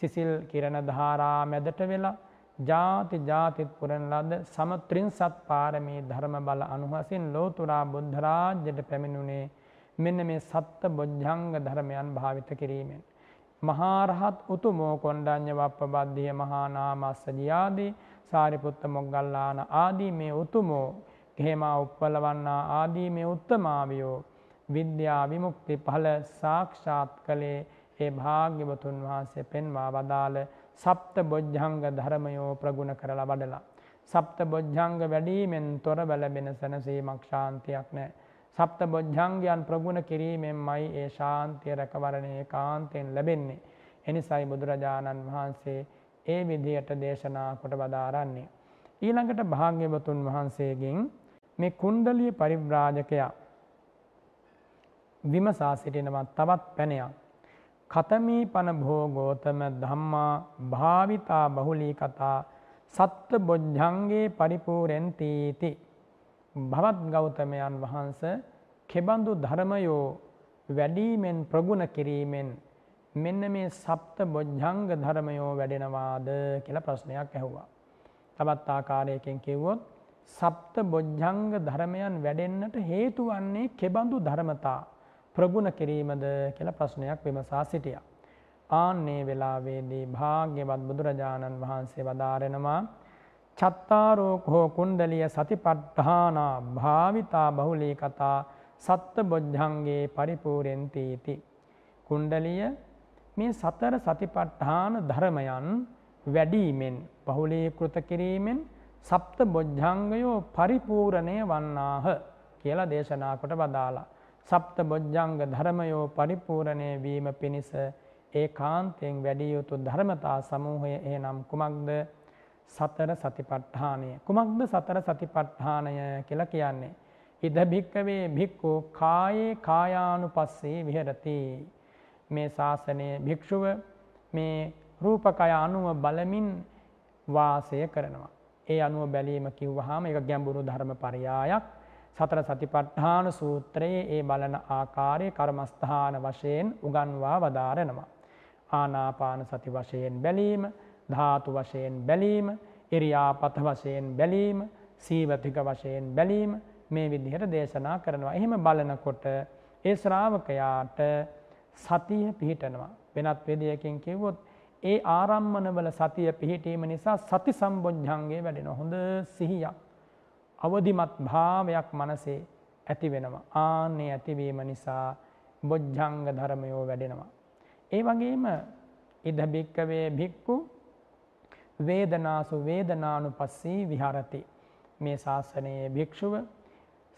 සිසිල් කිරණ ධාරා මැදට වෙලා ජාති ජාතිත් පුරන ලද සමත්‍රින්සත් පාරමී ධර්ම බල අනුහසින් ලෝතුරා බුද්ධරාජ්‍යයට පැමිණුණේ මෙන්න මේ සත්ත බොජ්ජංග ධර්මයන් භාවිත කිරීමෙන්. මහාරහත් උතුමෝ කොණ්ඩඥ වප්ප බද්ධිය මහානාමස්සජයාදී සාරිපුත්ත මොග්ගල්ලාන ආදී මේ උතුමෝ හෙමා උප්පලවන්නා ආදී මේ උත්තමාවියෝ විද්‍යා විමුක්ති පහල සාක්ෂාත් කළේ ඒ භාග්‍යවතුන් වහන්සේ පෙන්වා වදාළ සප්ත බොජ්ජංග ධර්මයෝ ප්‍රගුණ කරලා වඩලා. සප්ත බොජ්ජංග වැඩීමෙන් තොර බැලබෙන සැනසීමක් ශාන්තියක් නෑ. සප්ත බොජ්ජංගයන් ප්‍රගුණ කිරීමෙන් මයි ඒ ශාන්තිය රැකවරණය කාන්තයෙන් ලැබෙන්නේ. එනිසයි බුදුරජාණන් වහන්සේ ඒ විදියට දේශනා කොට වදාරන්නේ. ඊළඟට භාග්‍යවතුන් වහන්සේගෙන් මේ කුණ්ඩලිය පරිබ්‍රාජකයා විමසා සිටිනවත් තවත් පැනයක්. කතමී පන භෝගෝතම ධම්මා භාවිතා බහුලී කතා සත්ත බොජ්ජන්ගේ පරිපූරෙන්තීති. භවත් ගෞතමයන් වහන්ස කෙබඳු ධර්මයෝ වැඩීමෙන් ප්‍රගුණ කිරීමෙන් මෙන්න මේ සප්ත බොජ්ජංග ධර්මයෝ වැඩෙනවාද කියල ප්‍රශ්නයක් ඇහුවා. තබත් ආකාරයකින් කිව්වොත් සප්ත බොජ්ජංග ධර්මයන් වැඩෙන්න්නට හේතු වන්නේ කෙබඳු ධර්මතා ප්‍රගුණ කිරීමද කියලා ප්‍රශ්නයක් විමසා සිටිය. ආන්නේ වෙලාවේදී භාග්‍යවත් බුදුරජාණන් වහන්සේ වදාරෙනවා චත්තාරෝක හෝ කුණ්ඩලිය සතිපට්ඨානා භාවිතා බහුලී කතා සත්ත බොජ්ජන්ගේ පරිපූරෙන්තීති. කුණ්ඩලිය මේ සතර සතිපට්ඨාන ධර්මයන් වැඩීමෙන් බහුලීකෘත කිරීමෙන් සප්ත බොජ්ජංගයෝ පරිපූරණය වන්නාහ කියලා දේශනා කොට වදාලා. සප්ත බොජ්ජංග ධර්මයෝ පරිපූරණය වීම පිණිස ඒ කාන්තයෙන් වැඩිය යුතු ධර්මතා සමූහය එහනම් කුමක්ද සතර සතිපට්ඨානය. කුමක්ද සතර සතිපට්ඨානය කියල කියන්නේ. ඉද භික්කවේ භික්කු කායේ කායානු පස්සේ විහරති. මේ ශාසනය භික්‍ෂුව මේ රූපකය අනුව බලමින් වාසය කරනවා. ඒ අනුව බැලීම කිව්වහම එක ගැඹුරු ධර්ම පරියායක් සතර සතිපට්ඨාන සූත්‍රයේ ඒ බලන ආකාරය කර්මස්ථාන වශයෙන් උගන්වා වදාරනවා. ආනාපාන සති වශයෙන් බැලීම ධාතු වශයෙන් බැලීම ඉරියාපත වශයෙන් බැලීම සීවතික වශයෙන් බැලීම මේ විදිහට දේශනා කරනවා. එහෙම බලනකොට ඒ ශ්‍රාවකයාට සතිය පිහිටනවා. වෙනත් වෙදියකින් කිව්වොත් ඒ ආරම්මනවල සතිය පිහිටීම නිසා සති සම්බොජ්ජන්ගේ වැඩෙන හොඳ සිහියක්. අවදිමත් භාවයක් මනසේ ඇති වෙනවා. ආන්නේ ඇතිවීම නිසා බොජ්ජංග ධර්මයෝ වැඩෙනවා. ඒ වගේම ඉදභික්කවේ භික්කු වේදනාසු වේදනානු පස්සී විහරති. මේ ශාසනයේ භික්‍ෂුව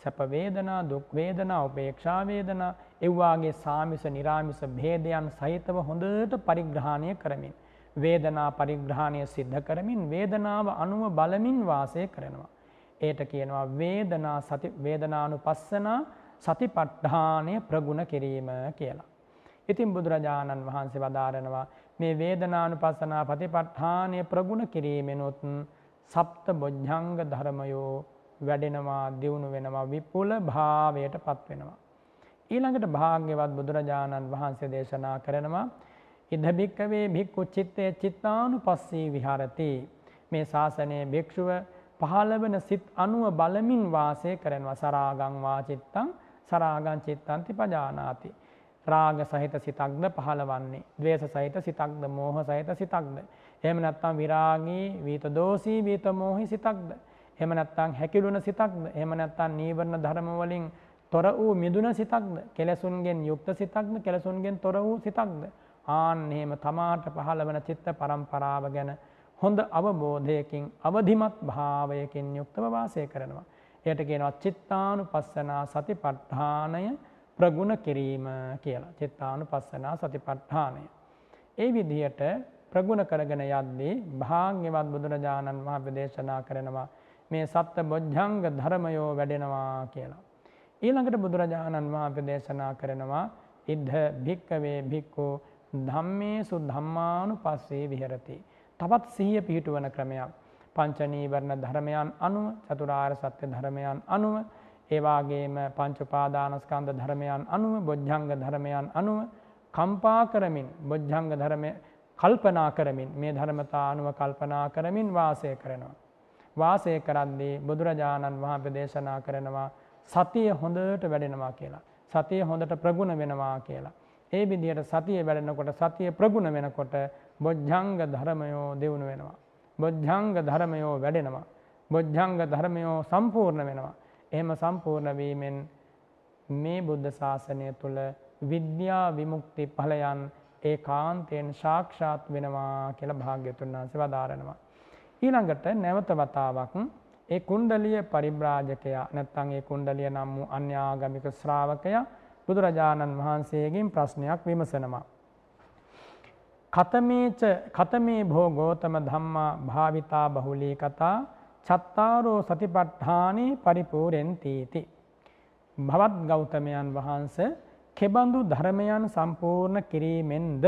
සැපවේදනා දුක්වේදනා උපේක්ෂාවේදනා එව්වාගේ සාමිස නිරාමිස භේදයන් සහිතව හොඳට පරිග්‍රහණය කරමින්. වේදනා පරිග්‍රහණය සිද්ධ කරමින් වේදනාව අනුව බලමින් වාසය කරනවා. ඒට කියනවා වේදනා සති වේදනානු පස්සනා සතිපට්ඨානය ප්‍රගුණ කිරීම කියලා. ඉතින් බුදුරජාණන් වහන්සේ වදාරනවා මේ වේදනානු පස්සනා පතිපට්ඨානය ප්‍රගුණ කිරීමෙනොත් සප්ත බොජ්ජංග ධර්මයෝ වැඩෙනවා දියුණු වෙනවා විපුල භාවයට පත්වෙනවා. ඊළඟට භාග්‍යවත් බුදුරජාණන් වහන්සේ දේශනා කරනවා ඉදභික්කවේ භික්කු චිත්තය චිත්තානු පස්සී විහාරති මේ ශාසනය භික්ෂුව පහළවන සිත් අනුව බලමින් වාසය කරනවා සරාගං වාචිත්තං සරාගං චිත්තන්ති පජානාති. රාග සහිත සිතක්ද පහළවන්නේ. දවේශ සහිත සිතක්ද මෝහ සහිත සිතක්ද. එහම නැත්තම් විරාගී වීත දෝසී වීත මෝහි සිතක්ද. එහෙම නැත්නම් හැකිලුණ සිතක්ද? එහෙම නැත්නම් නීවරණ ධර්ම වලින් තොර වූ මිදුන සිතක්ද? කෙලසුන්ගෙන් යුක්ත සිතක්ද? කෙලසුන්ගෙන් තොර වූ සිතක්ද? ආන් එහෙම තමාට පහළ වන චිත්ත පරම්පරාව ගැන හොඳ අවබෝධයකින් අවධිමත් භාවයකින් යුක්තව වාසය කරනවා. එයට කියනවා චිත්තානුපස්සනා සතිපට්ඨානය ප්‍රගුණ කිරීම කියලා. චිත්තානුපස්සනා සතිපට්ඨානය. ඒ විදිහට ප්‍රගුණ කරගෙන යද්දී භාග්‍යවත් බුදුරජාණන් වහන්සේ දේශනා කරනවා මේ සත්ත බොජ්ජංග ධර්මයෝ වැඩෙනවා කියලා. ඊළඟට බුදුරජාණන් වහන්සේ දේශනා කරනවා ඉද්ධ භික්කවේ භික්ඛු ධම්මේසු ධම්මානුපස්සේ විහෙරති. තවත් සිහිය පිහිටුවන ක්‍රමයක්. පංච නීවරණ ධර්මයන් අනුව චතුරාර්ය සත්‍ය ධර්මයන් අනුව ඒ වාගේම පංච උපාදානස්කන්ධ ධර්මයන් අනුව බොජ්ජංග ධර්මයන් අනුව කම්පා කරමින් බොජ්ජංග ධර්මය කල්පනා කරමින් මේ ධර්මතා අනුව කල්පනා කරමින් වාසය කරනවා. වාසය කරද්දී බුදුරජාණන් වහන්සේ දේශනා කරනවා සතිය හොඳට වැඩෙනවා කියලා. සතිය හොඳට ප්‍රගුණ වෙනවා කියලා. ඒ විදිහට සතිය වැඩෙනකොට සතිය ප්‍රගුණ වෙනකොට බොජ්ජංග ධර්මයෝ දියුණු වෙනවා. බොජ්ජංග ධර්මයෝ වැඩෙනවා. බොජ්ජංග ධර්මයෝ සම්පූර්ණ වෙනවා. එහෙම සම්පූර්ණ වීමෙන් මේ බුද්ධ ශාසනය තුළ විද්‍යා විමුක්ති ඵලයන් ඒ කාන්තයෙන් සාක්ෂාත් වෙනවා කියලා භාග්‍යතුන් වහන්සේ වදාරනවා. ඊළඟට නැවත වතාවක් ඒ කුණ්ඩලිය පරිබ්‍රාජකයා නැත්නම් ඒ කුණ්ඩලිය නම් වූ අන්‍යාගමික ශ්‍රාවකයා බුදුරජාණන් වහන්සේගෙන් ප්‍රශ්නයක් විමසනවා. කතමේච කතමේ භෝ ගෝතම ධම්මා භාවිතා බහුලී කතා චත්තාරෝ සතිපට්ඨානේ පරිපූර්ණන්තීති. භවත් ගෞතමයන් වහන්සේ කෙබඳු ධර්මයන් සම්පූර්ණ කිරීමෙන්ද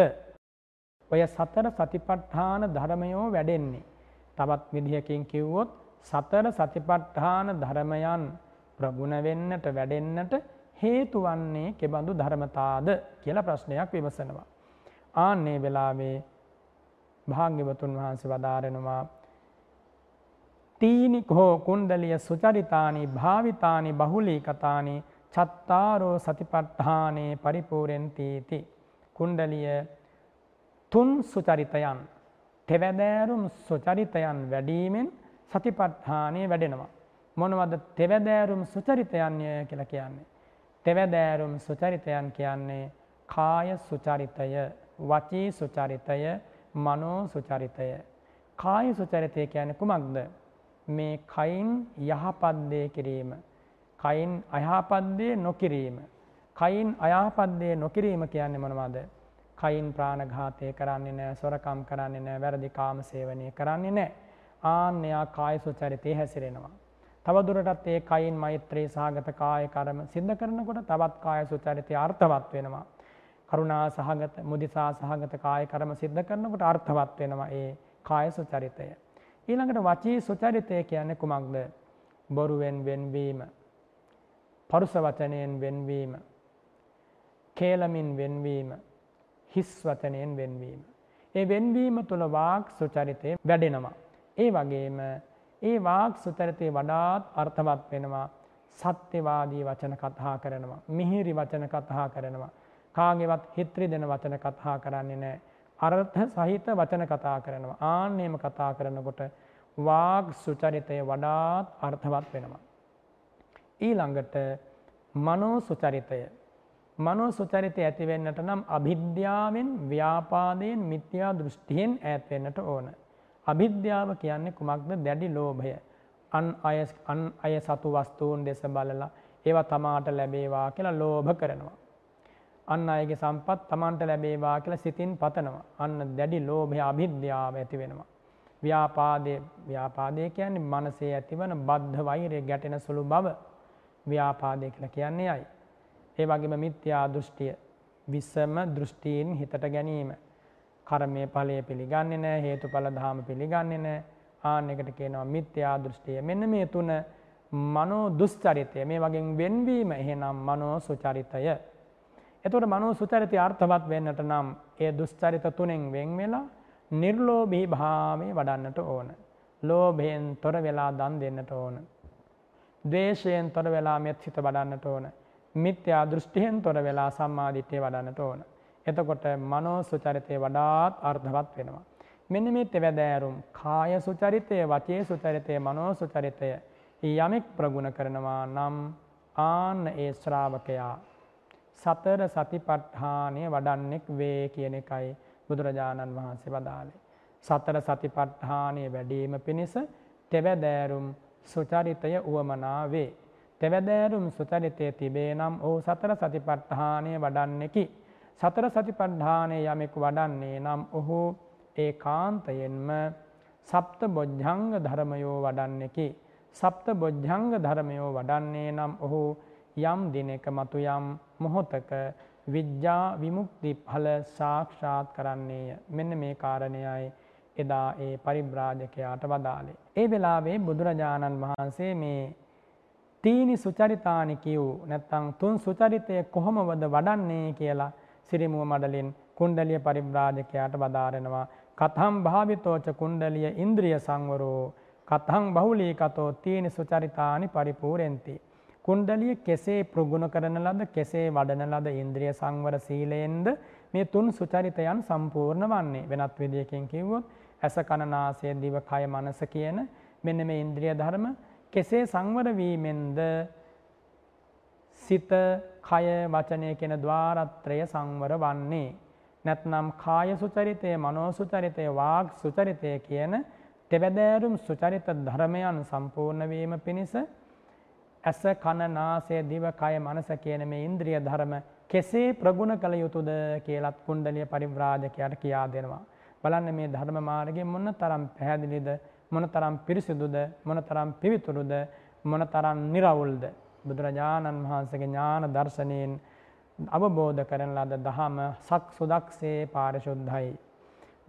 ඔය සතර සතිපට්ඨාන ධර්මයෝ වැඩෙන්නේ. තවත් විදිහකින් කිව්වොත් සතර සතිපට්ඨාන ධර්මයන් ප්‍රගුණ වෙන්නට වැඩෙන්නට හේතු වන්නේ කෙබඳු ධර්මතාද කියලා ප්‍රශ්නයක් විමසනවා. ආන්නේ වෙලාවේ භාග්‍යවතුන් වහන්සේ වදාරෙනවා තීනිකෝ කුණ්ඩලිය සුචරිතානි භාවිතානි බහුලී කතානි චත්තාරෝ සතිපට්ඨානේ පරිපූරෙන්තීති. කුණ්ඩලිය තුන් සුචරිතයන් තෙවැදෑරුම් සුචරිතයන් වැඩීමෙන් සතිපට්ඨානය වැඩෙනවා. මොනවද තෙවැදෑරුම් සුචරිතයන්ය කියලා කියන්නේ. තෙවැදෑරුම් සුචරිතයන් කියන්නේ කාය සුචරිතය වචී සුචරිතය මනෝ සුචරිතය. කාය සුචරිතය කියන්නේ කුමක්ද මේ කයින් යහපත්දේ කිරීම. කයින් අයහපත්දේ නොකිරීම. කයින් අයහපත්දේ නොකිරීම කියන්නේ මොනවද. කයින් ප්‍රාණඝාතය කරන්නේ නෑ සොරකම් කරන්නේ නෑ වැරදි කාම සේවනය කරන්නේ නෑ. ආන්‍යයා කාය සුචරිතය හැසිරෙනවා. තවදුරටත් ඒ කයින් මෛත්‍රී සහගත කාය කරම සිද්ධ කරනකොට තවත් කාය සුචරිතය අර්ථවත් වෙනවා. කරුණා සහගත මුදිසා සහගත කාය කරම සිද්ධ කරනකොට අර්ථවත් වෙනවා ඒ කාය සුචරිතය. ඊළඟට වචී සුචරිතය කියන්නේ කුමක්ද? බොරුවෙන් වෙන්වීම, පරුස වචනයෙන් වෙන්වීම, කේලමින් වෙන්වීම, හිස් වචනයෙන් වෙන්වීම. ඒ වෙන්වීම තුළ වාක් සුචරිතය වැඩෙනවා. ඒ වගේම ඒ වාක් සුචරිතය වඩාත් අර්ථවත් වෙනවා. සත්‍යවාදී වචන කතා කරනවා. මිහිරි වචන කතා කරනවා. කාගෙවත් හිත්‍රි දෙන වචන කතා කරන්නේ නෑ. අර්ථ සහිත වචන කතා කරනවා. ආන්නේම කතා කරනකොට වාග් සුචරිතය වඩාත් අර්ථවත් වෙනවා. ඊළඟට මනෝ සුචරිතය. මනෝ සුචරිතය ඇතිවෙන්නට නම් අභිද්‍යාවෙන් ව්‍යාපාදයෙන් මිත්‍යා දෘෂ්ටියෙන් ඈත්වෙන්නට ඕන. අභිද්‍යාව කියන්නේ කුමක්ද දැඩි ලෝභය. අන් අය අන් අය සතු වස්තුූන් දෙස බලලා ඒවා තමාට ලැබේවා කියලා ලෝභ කරනවා. අන්න අයගේ සම්පත් තමන්ට ලැබේවා කියලා සිතින් පතනවා. අන්න දැඩි ලෝභය අභිද්‍යාව ඇති වෙනවා. ව්‍යාපාදය ව්‍යාපාදය කියන්නේ මනසේ ඇතිවන බද්ධ වෛරය ගැටෙන සුළු බව ව්‍යාපාදය කියලා කියන්නේ අයි. ඒ වගේම මිත්‍යා දෘෂ්ටිය විස්සම දෘෂ්ටීන් හිතට ගැනීම. කර්මය ඵලය පිළිගන්නේ නැහැ හේතුඵල ධාම පිළිගන්නේ නැහැ. ආන්න එකට කියනවා මිත්‍යා දෘෂ්ටිය. මෙන්න මේ තුන මනෝ දුස්චරිතය. මේ වගේ වෙන්වීම එහෙනම් මනෝ සුචරිතය. එතකොට මනෝ සුචරිතය අර්ථවත් වෙන්නට නම් ඒ දුස්චරිත තුනෙන් වෙන් වෙලා නිර්ලෝභී භාවය වඩන්නට ඕන. ලෝභයෙන් තොර වෙලා දන් දෙන්නට ඕන. ද්වේෂයෙන් තොර වෙලා මෙත් සිත වඩන්නට ඕන. මිත්‍යා දෘෂ්ටියෙන් තොර වෙලා සම්මාදිට්ඨිය වඩන්නට ඕන. එතකොට මනෝ සුචරිතය වඩාත් අර්ථවත් වෙනවා. මෙන්න මේ තෙවැදෑරුම් කාය සුචරිතය වචේ සුචරිතය මනෝ සුචරිතය යමෙක් ප්‍රගුණ කරනවා නම් ආන්න ඒ ශ්‍රාවකයා සතර සතිපට්ඨානය වඩන්නෙක් වේ කියන එකයි බුදුරජාණන් වහන්සේ වදාළේ. සතර සතිපට්ඨානය වැඩීම පිණිස තෙවැදෑරුම් සුචරිතය වුවමනා වේ. තෙවැදෑරුම් සුචරිතය තිබේ නම් ඔහු සතර සතිපට්ඨානය වඩන්නෙකි. සතර සතිපට්ඨානය යමෙක් වඩන්නේ නම් ඔහු ඒ කාන්තයෙන්ම සප්ත බොජ්ජංග ධර්මයෝ වඩන්නෙකි. සප්ත බොජ්ජංග ධර්මයෝ වඩන්නේ නම් ඔහු යම් දිනක මතු යම් මොහොතක විද්‍යා විමුක්ති ඵල සාක්ෂාත් කරන්නේය. මෙන්න මේ කාරණයයි එදා ඒ පරිබ්‍රාජකයාට වදාළේ. ඒ වෙලාවේ බුදුරජාණන් වහන්සේ මේ තීනි සුචරිතානි කියව් නැත්තං තුන් සුචරිතය කොහොමවද වඩන්නේ කියලා සිරිමුව මඩලින් කුණ්ඩලිය පරිබ්‍රාජකයාට වදාරෙනවා. කතම් භාවිතෝච කුණ්ඩලිය ඉන්ද්‍රිය සංවරෝ කතං බහුලී කතෝ තීනි සුචරිතානි පරිපූරෙන්ති. කුණ්ඩලිය කෙසේ ප්‍රගුණ කරන ලද කෙසේ වඩන ලද ඉන්ද්‍රිය සංවර සීලයෙන්ද මේ තුන් සුචරිතයන් සම්පූර්ණ වන්නේ? වෙනත් විදියකින් කිව්වොත් ඇස කණනාසය දිව කය මනස කියන මෙන්න මේ ඉන්ද්‍රිය ධර්ම කෙසේ සංවර වීමෙන්ද සිත කය වචනය කියන ద్వාරත්‍රය සංවර වන්නේ? නැත්නම් කාය සුචරිතය මනෝ සුචරිතය වාග් සුචරිතය කියන තෙවැදෑරුම් සුචරිත ධර්මයන් සම්පූර්ණ වීම පිණිස ඇස කන නාසය දිව කය මනස කියන මේ ඉන්ද්‍රිය ධර්ම කෙසේ ප්‍රගුණ කළ යුතුද කියලත් කුණ්ඩලිය පරිව්‍රාජකයට කියා දෙනවා. බලන්න මේ ධර්ම මාර්ගය මොන තරම් පැහැදිලිද මොන තරම් පිරිසිදුද මොන තරම් පිවිතුරුද මොන තරම් නිරවුල්ද බුදුරජාණන් වහන්සේගේ ඥාන දර්ශනයෙන් අවබෝධ කරන ලද දහම සක් සුදක්සේ පාරිශුද්ධයි.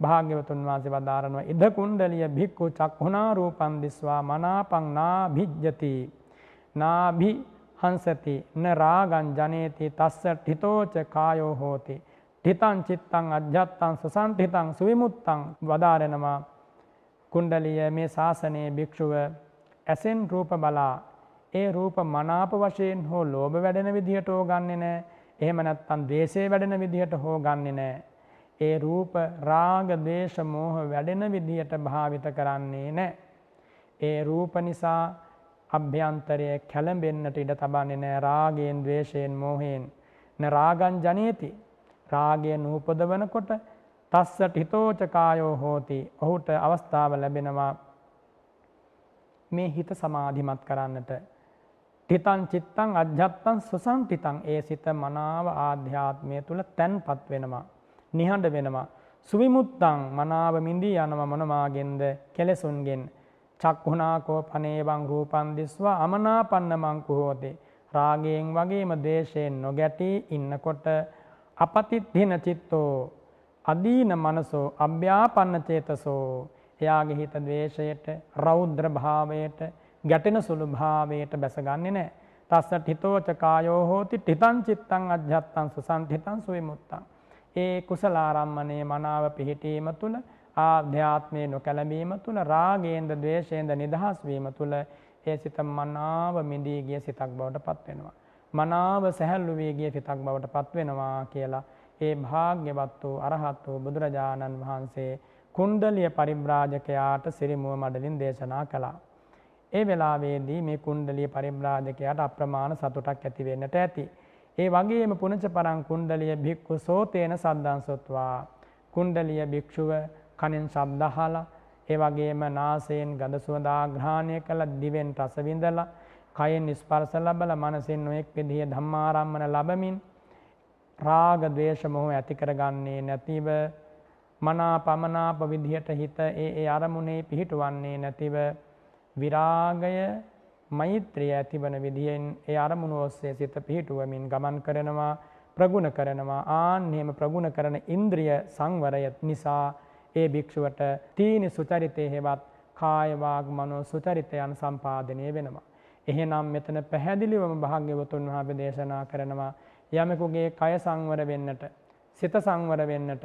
භාග්‍යවතුන් වහන්සේ වදාරනවා ඉද කුණ්ඩලිය භික්ඛු චක්ඛුනා රූපං දිස්වා මනාපං නාභිජ්ජති නාභි හංසති න රාගං ජනේති තස්ස ඨිතෝච කායෝ හෝති. ඨිතං චිත්තං අජ්ජත්තං සසන්ඨිතං සුවිමුත්තං වදාරනවා. කුණ්ඩලිය මේ ශාසනයේ භික්ෂුව ඇසෙන් රූප බලා ඒ රූප මනාප වශයෙන් හෝ ලෝභ වැඩෙන විදිහට හෝ ගන්නෙ නෑ. එහෙම නැත්නම් ද්වේෂය වැඩෙන විදිහට හෝ ගන්නෙ නෑ. ඒ රූප රාග දේශ මෝහ වැඩෙන විදිහට භාවිත කරන්නේ නෑ. ඒ රූප නිසා අභ්‍යන්තරය කැළඹෙන්නට ඉඩ තබන්නේ නෑ. රාගයෙන් ද්වේෂයෙන් මෝහයෙන්. න රාගං ජනේති. රාගය නූපදවනකොට තස්සට හිතෝචකායෝ හෝති. ඔහුට අවස්ථාව ලැබෙනවා. මේ හිත සමාධිමත් කරන්නට. ටිතන් චිත්තං අධ්‍යත්තන් සුසන්තිතං ඒ සිත මනාව ආධ්‍යාත්මය තුළ තැන්පත් වෙනවා. නිහඬ වෙනවා. සුවිමුත්තං මනාව මින්දී යනව මොනවාගෙන්ද? කෙලෙසුන්ගෙන්. චක්හුණාකෝ පනේවන් රූපන්දිස්වා අමනාපන්න මංකුහෝතේ රාගයෙන් වගේම දේශයෙන් නොගැටී ඉන්නකොට අපතිත්හින චිත්තෝ අදීන මනසෝ අභ්‍යාපන්න චේතසෝ එයාගේ හිත ද්වේෂයට රෞද්‍ර භාවයට ගැටෙන සුළු භාවයට බැසගන්නේ නෑ. තස්සට හිතෝච කායෝ හෝති ටිතං චිත්තං අධ්‍යත්තං සුසන්තිතං සුවිමුත්තං. ඒ කුසලාරම්මණය මනාව පිහිටීම තුළ ආධ්‍යාත්මය නොකැලබීම තුළ රාගේන්ද දවේශයෙන්ද නිදහස් වීම තුළ ඒ සිත මනාව මිදී ගිය සිතක් බවට පත්වෙනවා. මනාව සැහැල්ලු වී ගිය සිතක් බවට පත්වෙනවා කියලා ඒ භාග්‍යවත් වූ අරහත් වූ බුදුරජාණන් වහන්සේ කුණ්ඩලිය පරිබ්‍රාජකයාට සිරිමුව මඩලින් දේශනා කළා. ඒ වෙලාවේදී මේ කුණ්ඩලිය පරිබ්‍රාජකයාට අප්‍රමාණ සතුටක් ඇති වෙන්නට ඇති. ඒ වගේම පුණජ පරං කුණ්ඩලිය භික්ඛු සෝතේන සද්දං සොත්වා කුණ්ඩලිය භික්ෂුව කනෙන් ශබ්ද අහලා ඒ වගේම නාසයෙන් ගඳ සුවඳ ආග්‍රහණය කළ දිවෙන් රස විඳලා කයෙන් ස්පර්ශ ලබලා මනසෙන් නොඑක් විදිහේ ධම්මාරම්මන ලැබමින් රාග ද්වේෂ මොහ ඇති කරගන්නේ නැතිව මනා පමනාප විදිහට හිත ඒ ඒ අරමුණේ පිහිටුවන්නේ නැතිව විරාගය මෛත්‍රිය ඇතිවන විදිහෙන් ඒ අරමුණු ඔස්සේ සිත පිහිටුවමින් ගමන් කරනවා ප්‍රගුණ කරනවා. ආන්නේම ප්‍රගුණ කරන ඉන්ද්‍රිය සංවරය නිසා ඒ භික්ෂුවට තීනි සුචරිතය හෙවත් කායවාග මනෝ සුචරිතයන් සම්පාදනය වෙනවා. එහෙනම් මෙතන පැහැදිලිවම භාග්‍යවතුන් වහන්සේ දේශනා කරනවා යමෙකුගේ කය සංවර වෙන්නට සිත සංවර වෙන්නට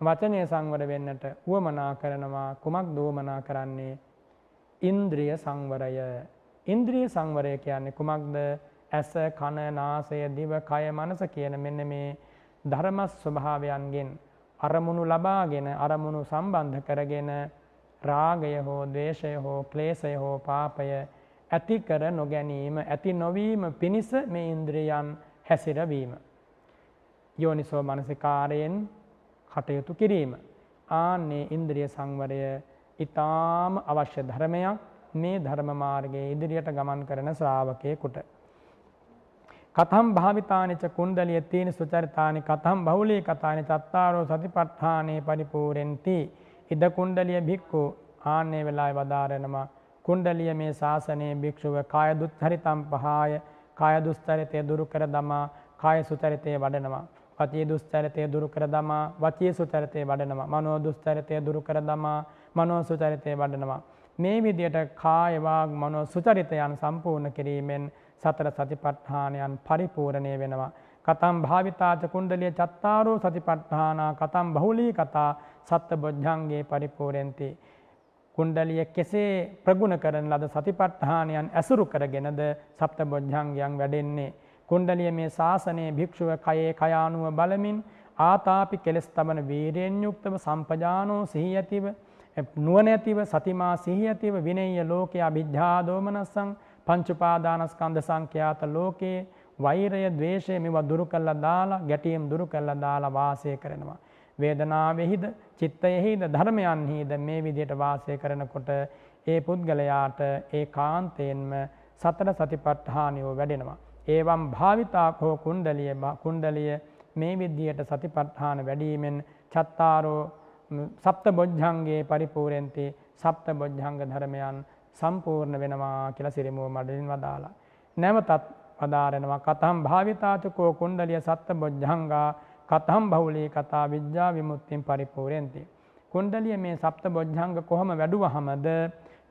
වචනය සංවර වෙන්නට වුවමනා කරනවා. කුමක් දෝමනා කරන්නේ? ඉන්ද්‍රිය සංවරය. ඉන්ද්‍රිය සංවරය කියන්නේ කුමක්ද? ඇස කන නාසය දිව කය මනස කියන මෙන්න මේ ධර්ම ස්වභාවයන්ගෙන්. අරමුණු ලබාගෙන අරමුණු සම්බන්ධ කරගෙන රාගය හෝ දේශය හෝ ක්ලේසය හෝ පාපය ඇති කර නොගැනීම ඇති නොවීම පිණිස මේ ඉන්ද්‍රියන් හැසිරවීම. යෝනිසෝ මනසිකාරයෙන් කටයුතු කිරීම. ආන්නේ ඉන්ද්‍රිය සංවරය ඉතාම අවශ්‍ය ධර්මයක් මේ ධර්ම මාර්ගයේ ඉදිරියට ගමන් කරන ශ්‍රාවකයෙකුට. කතම් භාවිතානිච කුණ්ඩලිය තීන සුචරිතානි කතම් බහුලී කතානි චත්තාරෝ සතිපට්ඨානේ පරිපූර්ණෙන්ති. ඉද කුණ්ඩලිය භික්ඛු ආන්නේ වෙලාවේ වදාරනවා. කුණ්ඩලිය මේ ශාසනයේ භික්ෂුව කාය දුස්චරිතම් පහාය කාය දුස්චරිතය දුරු කර දමා කාය සුචරිතය වඩනවා. වචී දුස්චරිතය දුරු කර දමා වචී සුචරිතය වඩනවා. මනෝ දුස්චරිතය දුරු කර දමා මනෝ සුචරිතය වඩනවා. මේ විදියට කායවාග් මනෝ සුචරිතයන් සම්පූර්ණ කිරීමෙන් සතර සතිපට්ඨානයන් පරිපූර්ණය වෙනවා. කතම් භාවිතාච කුණ්ඩලිය චත්තාරෝ සතිපට්ඨානා කතම් බහුලී කතා සත්ත බොජ්ජංගේ පරිපූර්ණති කුණ්ඩලිය කෙසේ ප්‍රගුණ කරන ලද සතිපට්ඨානයන් ඇසුරු කරගෙනද සප්ත බොජ්ජංගයන් වැඩෙන්නේ? කුණ්ඩලිය මේ ශාසනයේ භික්ෂුව කයේ කයානුව බලමින් ආතාපි කෙලෙස් තබන වීරයෙන් යුක්තව සම්පජානෝ සිහි ඇතිව නුවණැතිව සතිමා සිහි ඇතිව විනය්‍ය ලෝකයේ අභිජ්ජා දෝමනස්සං පංච උපාදානස්කන්ධ සංඛ්‍යාත ලෝකයේ වෛරය ද්වේෂය මේවා දුරු කළා දාලා ගැටීම් දුරු කළා දාලා වාසය කරනවා. වේදනාවෙහිද චිත්තයෙහිද ධර්මයන්හිද මේ විදිහට වාසය කරනකොට ඒ පුද්ගලයාට ඒකාන්තයෙන්ම සතර සතිපට්ඨානියෝ වැඩෙනවා. ඒවම් භාවිතාකෝ කුණ්ඩලිය කුණ්ඩලිය මේ විද්දියට සතිපට්ඨාන වැඩීමෙන් චත්තාරෝ සප්ත බොජ්ජන්ගේ පරිපූරෙන්ති සප්ත බොජ්ජංග ධර්මයන් සම්පූර්ණ වෙනවා කියලා සිරිමුව මඩලින් වදාලා. නැවතත් වදාරෙනවා කතම් භාවිතාචකෝ කුණ්ඩලිය සත්ත බොජ්ජංගා කතම් බහුලී කතා විද්‍යා විමුත්තින් පරිපූරෙන්ති. කුණ්ඩලිය මේ සප්ත බොජ්ජංග කොහොම වැඩුවහමද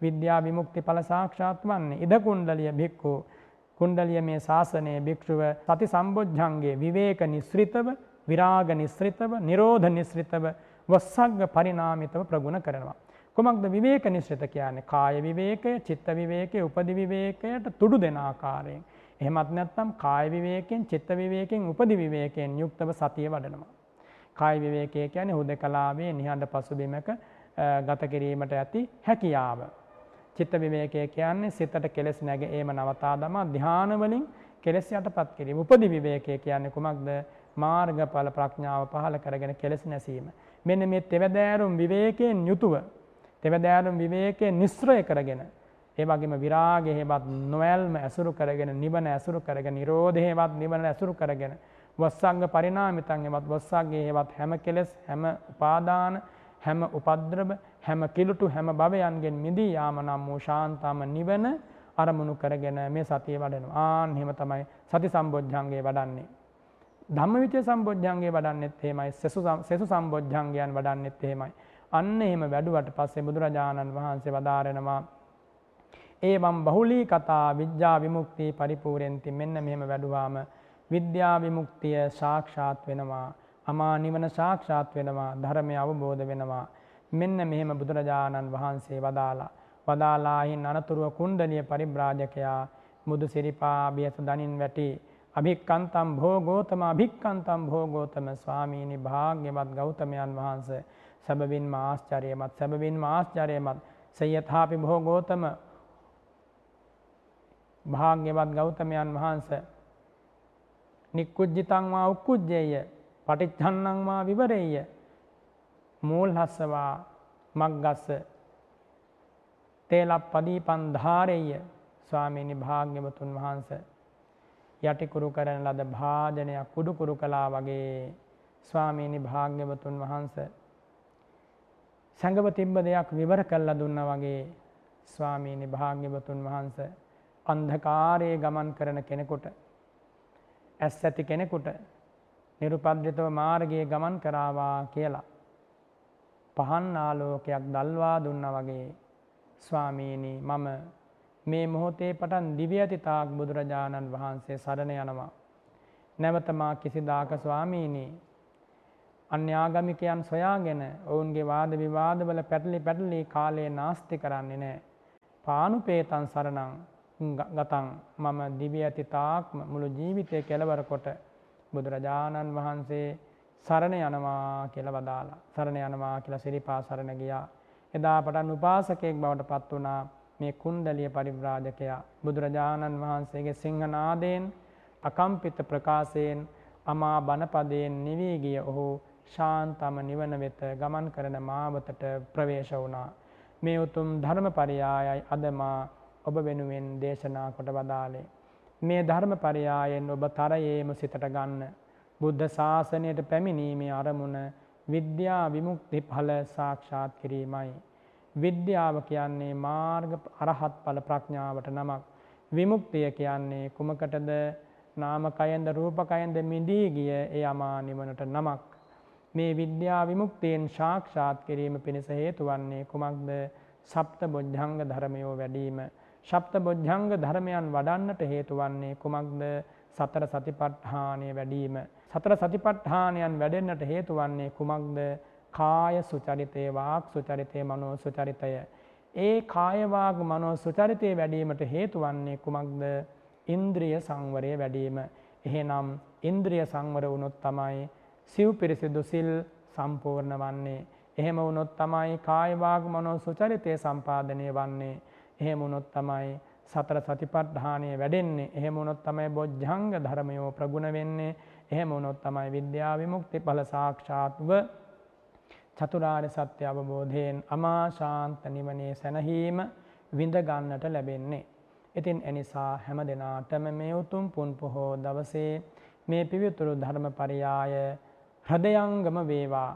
විද්‍යා විමුක්ති ඵල සාක්ෂාත් වන්නේ. ඉද කුණ්ඩලිය භික්ඛු කුණ්ඩලිය මේ ශාසනයේ භික්ෂුව සති සම්බොජ්ජන්ගේ විවේක නිස්ෘතව විරාග නිස්ෘතව නිරෝධ නිස්ෘතව වස්සග්ග පරිනාමිතව ප්‍රගුණ කරනවා. කුමක්ද විවේක නිශ්‍රිත කියන්නේ කාය විවේකය චිත්ත විවේකය උපදි විවේකයට තුඩු දෙන ආකාරයෙන්. එහෙමත් නැත්නම් කාය විවේකයෙන් චිත්ත විවේකයෙන් උපදි විවේකයෙන් යුක්තව සතිය වඩනවා. කාය විවේකය කියන්නේ හුදකලාවේ නිහඬ පසුබිමක ගත කිරීමට ඇති හැකියාව. චිත්ත විවේකය කියන්නේ සිතට කෙලෙස් නැග ඒම නවතා දමා ධානවලින් කෙලෙස් යටපත් කිරීම. උපදි විවේකය කියන්නේ කුමක්ද? මාර්ගඵල ප්‍රඥාව පහළ කරගෙන කෙලෙස් නැසීම. මෙන්න මේ තෙවදෑරුම් විවේකයෙන් යුතුව තෙවදෑරුම් විවේකයෙන් නිස්්‍රය කරගෙන ඒ වගේම විරාගය හෙවත් නොවැල්ම ඇසුරු කරගෙන නිවන ඇසුරු කරගෙන නිරෝධය හෙවත් නිවන ඇසුරු කරගෙන වස්සංග පරිනාමිතන් හෙවත් වස්සක්ගේ හෙවත් හැම කෙලෙස් හැම උපාදාන හැම උපද්‍රව හැම කිලුටු හැම භවයන්ගෙන් මිදී යාම නම් වූ ශාන්තම නිවන අරමුණු කරගෙන මේ සතිය වඩනවා. ආන් එහෙම තමයි සති සම්බොජ්ජංගේ වඩන්නේ. ධම්මවිචය සම්බොජ්ජංගේ වඩන්නෙත් එහෙමයි. සෙසු සෙසු සම්බොජ්ජංගයන් වඩන්නෙත් එහෙමයි. අන්න එහෙම වැඩුවට පස්සේ බුදුරජාණන් වහන්සේ වදාරනවා ඒවම් බහුලී කතා විද්‍යා විමුක්තිය පරිපූර්ණති මෙන්න මෙහෙම වැඩුවාම විද්‍යා විමුක්තිය සාක්ෂාත් වෙනවා අමා නිවන සාක්ෂාත් වෙනවා ධර්මය අවබෝධ වෙනවා. මෙන්න මෙහෙම බුදුරජාණන් වහන්සේ වදාලා වදාලාහින් අනතුරුව කුණ්ඩලිය පරිබ්‍රාජකයා මුදු සිරිපා අභියස දනින් වැටි අභික්කන්තම් භෝගෝතම අභික්කන්තම් භෝගෝතම ස්වාමීනි භාග්‍යවත් ගෞතමයන් වහන්ස සැබවින්ම ආශ්චර්යමත් සැබවින්ම ආශ්චර්යමත්. සයථාපි භෝගෝතම භාග්‍යවත් ගෞතමයන් වහන්ස නික්කුජ්ජිතං වා උක්කුජ්ජේය පටිච්චන්නං වා විවරෙය්‍ය මූල් හස්සවා මක්ගස්ස තේලප් පදීපන් ධාරෙය. ස්වාමීනි භාග්‍යවතුන් වහන්ස යටිකුරු කරන ලද භාජනයක් කුඩුකුරු කලා වගේ ස්වාමීනි භාග්‍යවතුන් වහන්ස සැඟව තිබ්බ දෙයක් විවර කල්ලා දුන්න වගේ ස්වාමීනි භාග්‍යවතුන් වහන්ස අන්ධකාරයේ ගමන් කරන කෙනෙකුට ඇස් ඇති කෙනෙකුට නිරුපද්‍රිතව මාර්ගයේ ගමන් කරාවා කියලා පහන් ආලෝකයක් දල්වා දුන්න වගේ ස්වාමීනි මම මේ මොහොතේ පටන් දිව්‍ය ඇතිතාක් බුදුරජාණන් වහන්සේ සරණ යනවා. නැවතමා කිසිදාක ස්වාමීනි අන්‍යාගමිකයන් සොයාගෙන ඔවුන්ගේ වාද විවාදවල පැටලි පැටලි කාලයේ නාස්ති කරන්නේ නෑ. පානුපේතන් සරණං ගතන් මම දිව්‍ය ඇතිතාක් මුළු ජීවිතය කෙලවර කොට බුදුරජාණන් වහන්සේ සරණ යනවා කියලා වදාලා. සරණ යනවා කියලා සිරිපා සරණ ගියා. එදා පටන් උපාසකයෙක් බවට පත් වුණා මේ කුණ්ඩලිය පරිබ්‍රාජකයා බුදුරජාණන් වහන්සේගේ සිංහනාදයෙන් අකම්පිත ප්‍රකාශයෙන් අමා බණපදයෙන් නිවී ගිය ඔහු ශාන්තම නිවන වෙත ගමන් කරන මාවතට ප්‍රවේශ වුණා. මේ උතුම් ධර්ම පරියායයි අදමා ඔබ වෙනුවෙන් දේශනා කොට වදාලේ. මේ ධර්ම පරියායෙන් ඔබ තරයේම සිතට ගන්න. බුද්ධ ශාසනයට පැමිණීමේ අරමුණ විද්‍යා විමුක්ති ඵල සාක්ෂාත් කිරීමයි. විද්‍යාව කියන්නේ මාර්ග අරහත් ඵල ප්‍රඥාවට නමක්. විමුක්තිය කියන්නේ කුමකටද නාමකයෙන්ද රූපකයෙන්ද මිදී ගිය ඒ අමා නිවනට නමක්. මේ විද්‍යා විමුක්තියෙන් සාක්ෂාත් කිරීම පිණිස හේතු වන්නේ කුමක්ද සප්ත බොජ්ජංග ධර්මයෝ වැඩීම. ශප්ත බොජ්ජංග ධර්මයන් වඩන්නට හේතු වන්නේ කුමක්ද සතර සතිපට්ඨානය වැඩීම. සතර සතිපට්ඨානයන් වැඩෙන්නට හේතු වන්නේ කුමක්ද කාය සුචරිතය වාක් සුචරිතය මනෝ සුචරිතය. ඒ කායවාග මනෝ සුචරිතය වැඩීමට හේතු වන්නේ කුමක්ද ඉන්ද්‍රිය සංවරය වැඩීම. එහෙනම් ඉන්ද්‍රිය සංවර වුණොත් තමයි සිව් පිරිසිදු සිල් සම්පූර්ණ වන්නේ. එහෙම වුණොත් තමයි කායවාග මනෝ සුචරිතය සම්පාදනය වන්නේ. එහෙම වුණොත් තමයි සතර සතිපට්ඨානය වැඩෙන්නේ. එහෙම වුණොත් තමයි බොජ්ජංග ධර්මයෝ ප්‍රගුණ වෙන්නේ. එහෙම වුණොත් තමයි විද්‍යා විමුක්ති ඵල සාක්ෂාත්ව චතුරාර්ය සත්‍ය අවබෝධයෙන් අමා ශාන්ත නිවනේ සැනහීම විඳ ගන්නට ලැබෙන්නේ. ඉතින් එනිසා හැම දිනාටම මේ උතුම් පුන් පොහෝ දවසේ මේ පිවිතුරු ධර්ම පරියාය හෘදයංගම වේවා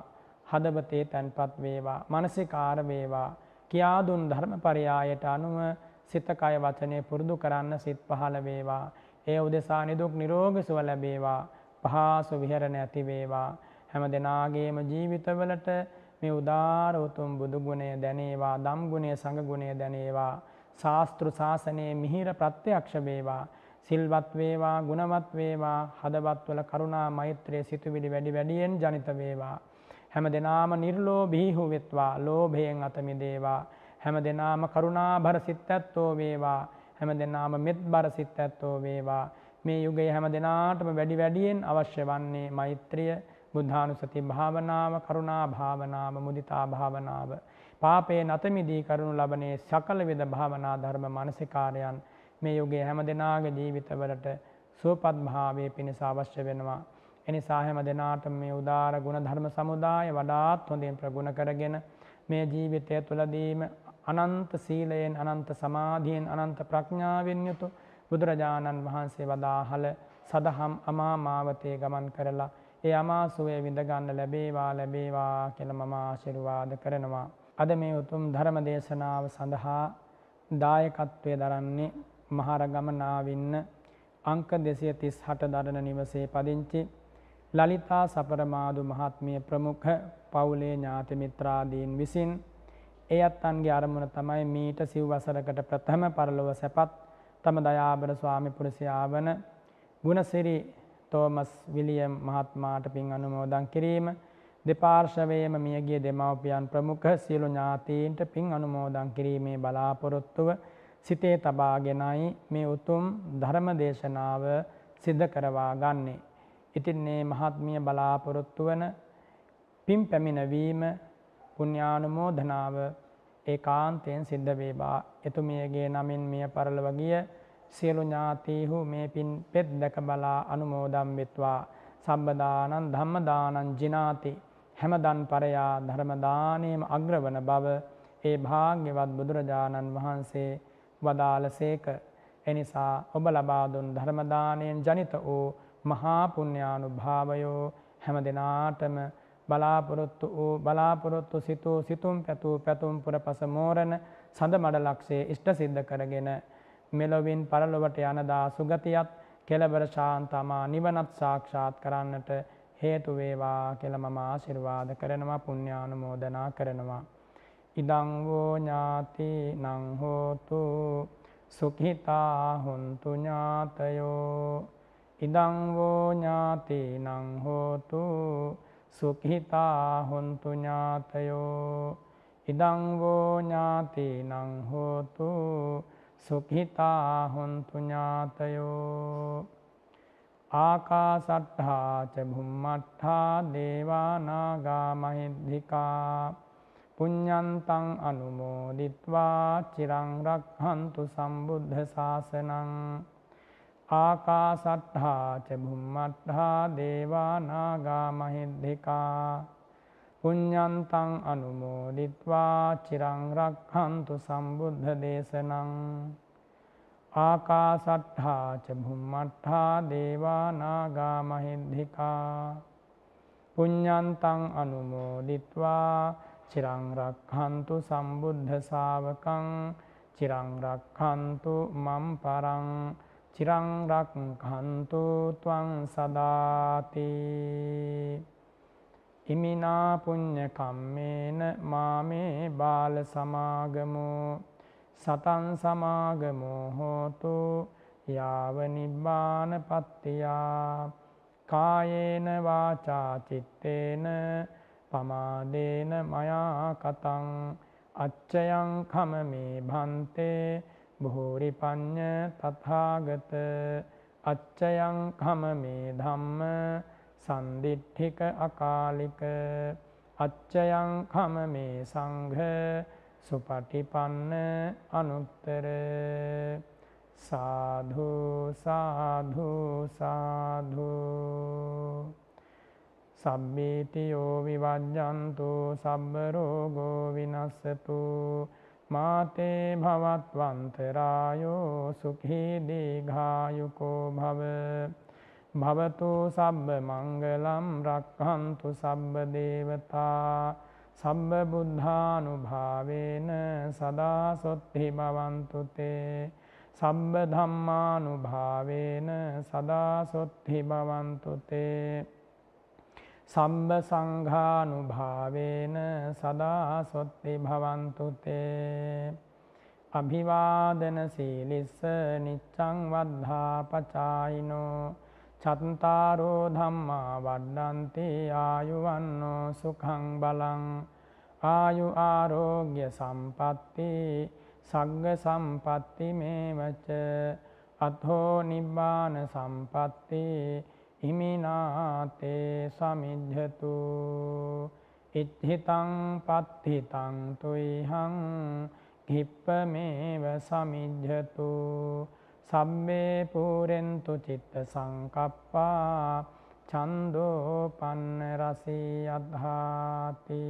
හදවතේ තැන්පත් වේවා මානසිකාර වේවා කියා දුන් ධර්ම පරියායට අනුව සිත කය වචනය පුරුදු කරන්න සිත් පහළ වේවා. ඒ උදෙසා නිදුක් නිරෝගී සුව ලැබේවා. පහසු විහරණ ඇති වේවා. හැම දෙනාගේම ජීවිතවලට මේ උදාර උතුම් බුදු ගුණය දැනේවා, ධම් ගුණය, සංඝ ගුණය දැනේවා. ශාස්ත්‍ර ශාසනයේ මිහිර ප්‍රත්‍යක්ෂ වේවා. සිල්වත් වේවා, ගුණවත් වේවා, හදවත්වල කරුණා මෛත්‍රිය සිතුවිලි වැඩි වැඩියෙන් ජනිත වේවා. හැම දෙනාම නිර්ලෝභීහු වෙත්වා ලෝභයෙන් අත මිදේවා හැම දෙනාම කරුණාබර සිත් ඇත්තෝ වේවා. හැම දෙනාම මෙත් බර සිත් ඇත්තෝ වේවා. මේ යුගයේ හැම දෙනාටම වැඩි වැඩියෙන් අවශ්‍ය වන්නේ මෛත්‍රිය බුද්ධානුසති භාවනාව කරුණා භාවනාව මුදිතා භාවනාව. පාපේ නතමිදී කරනු ලබනේ සකල විද භාවනා ධර්ම මානසිකාරයන් මේ යුගයේ හැම දෙනාගේ ජීවිතවලට සුවපත් භාවයේ පිණිස අවශ්‍ය වෙනවා එනිසා හැම දෙනාට මේ උදාර ගුණ ධර්ම සමුදාය වඩාත් හොඳින් ප්‍රගුණ කරගෙන මේ ජීවිතය තුළදීම අනන්ත සීලයෙන් අනන්ත සමාධියෙන් අනන්ත ප්‍රඥාවෙන් යුතු බුදුරජාණන් වහන්සේ වදාහල සදහම් අමා මාවතේ ගමන් කරලා ඒ අමාසුවේ විඳගන්න ලැබේවා ලැබේවා කියල මම ආශිර්වාද කරනවා. අද මේ උතුම් ධර්ම දේශනාව සඳහා දායකත්වය දරන්නේ මහරගම නාවින්න අංක දෙසිය තිස් හට දරණ නිවසේ පදිංචි ලලිතා සපරමාදු මහත්මිය ප්‍රමුඛ පවුලේ ඥාති මිත්‍රාදීන් විසින් ඒ අත්තන්ගේ අරමුණ තමයි මීට සිව් වසරකට ප්‍රථම පරලොව සැපත් තම දයාබර ස්වාමි පුරුෂයා වන ගුණසිරි තෝමස් විලියම් මහත්මාට පින් අනුමෝදන් කිරීම දෙපාර්ශවයේම මියගිය දෙමව්පියන් ප්‍රමුඛ සියලු ඥාතීන්ට පින් අනුමෝදන් කිරීමේ බලාපොරොත්තුව සිතේ තබාගෙනයි මේ උතුම් ධර්ම දේශනාව සිද්ධ කරවා ගන්නේ. ඉතින් මේ මහත්මිය බලාපොරොත්තු වන පින් පැමිණවීම පුණ්‍යානුමෝදනාව ඒකාන්තයෙන් සිද්ධ වේවා. එතුමියගේ නමින් මිය පරලොව ගිය සියලු ඥාතීහු මේ පින් පෙත් දැක බලා අනුමෝදම් වෙත්වා. සම්බදානං ධම්මදානං ජිනාති හැමදන් පරයා ධර්මදානයේම අග්‍රවන බව ඒ භාග්‍යවත් බුදුරජාණන් වහන්සේ වදාළසේක. එනිසා ඔබ ලබා දුන් ධර්මදානයෙන් ජනිත වූ මහා පුණ්‍යානුභාවයෝ හැම දෙනාටම බලාපොරොත්තු වූ බලාපොරොත්තු සිතූ සිතුම් පැතුූ පැතුම් පුර පස මෝරණ සඳ මඩලක්ෂේ ඉෂ්ට සිද්ධ කරගෙන මෙලොවින් පරලොවට යනදා සුගතියත් කෙලබර ශාන්තමා නිවනත් සාක්ෂාත් කරන්නට හේතුවේවා කෙළ මම ආශිර්වාද කරනවා පුුණ්‍යානුමෝදනා කරනවා. ඉදංවෝ ඥාති නංහෝතු සුකිතා හොන්තු ඥාතයෝ. ඉදංවෝ ඥාතිනං හෝතු සුඛිතා හොන්තු ඥාතයෝ. ඉදංවෝ ඥාතිනං හෝතු සුඛිතා හොන්තු ඥාතයෝ. ආකාසට්ඨා ච භුම්මට්ඨා දේවා නාග මහිද්దికා. පුඤ්ඤන්තං අනුමෝදිත්වා චිරං රක්හන්තු සම්බුද්ධ ශාසනං ආකාසට්ඨා ච භුම්මට්ඨා දේවා නාග මහිද්దికා පුඤ්ඤන්තං අනුමෝදිත්වා චිරං රක්හන්තු සම්බුද්ධ දේශනං ආකාසට්ඨා ච භුම්මට්ඨා දේවා නාග මහිද්దికා පුඤ්ඤන්තං අනුමෝදිත්වා චිරං රක්ඛන්තු සම්බුද්ධ ශාවකං චිරං රක්ඛන්තු මම් පරං චිරං රක්ඛන්තු ත්වං සදාති ඉමිනා පුඤ්ඤ කම්මේන මාමේ බාල සමාගමෝ සතන් සමාගමෝ හෝතු යාව නිබ්බාන පත්තියා කායේන වාචා චිත්තේන පමාදේන මයා කතං අච්චයං කමමේ භන්තේ බහෝරි පඤ්ඤ තථාගත අච්චයං කමමේ ධම්ම සන්දිට්ඨික අකාලික අච්චයං කමමේ සංඝ සුපටිපන්න අනුත්තර සාධු සාධු සාධු සබ්බීතියෝ විවජ්ජන්තු සබ්බරෝගෝ විනස්සතු මාතේ භවත්වන්තරායෝ සුඛී දීඝායුකෝ භව භවතු සබ්බ මංගලම් රක්ඛන්තු සබ්බ දේවතා සබ්බ බුද්ධානුභාවේන සදා සොත්ති භවන්තු තේ සබ්බ ධම්මානුභාවේන සදා සොත්ති භවන්තු තේ සම්බ සංඝානුභාවේන සදා සොත්ති භවන්තු තේ අභිවාදන සීලිස්ස නිච්ඡං වද්ධා පචායිනෝ චත්තාරෝ ධම්මා වඩ්ඩන්ති ආයුවන්නෝ සුඛං බලං ආයු ආරෝග්‍ය සම්පatti සග්ග සම්පatti මේවච අතෝ නිබ්බාන සම්පatti ඉමිනාතේ සමිජ්ජතු ඉත්හිතං පත්හිතං තුයිහං කිප්පමේව සමිජ්ජතු සබ්බේ පූරෙන්තු චිත්ත සංකප්පා චන්දෝ පන්න රසී අධාති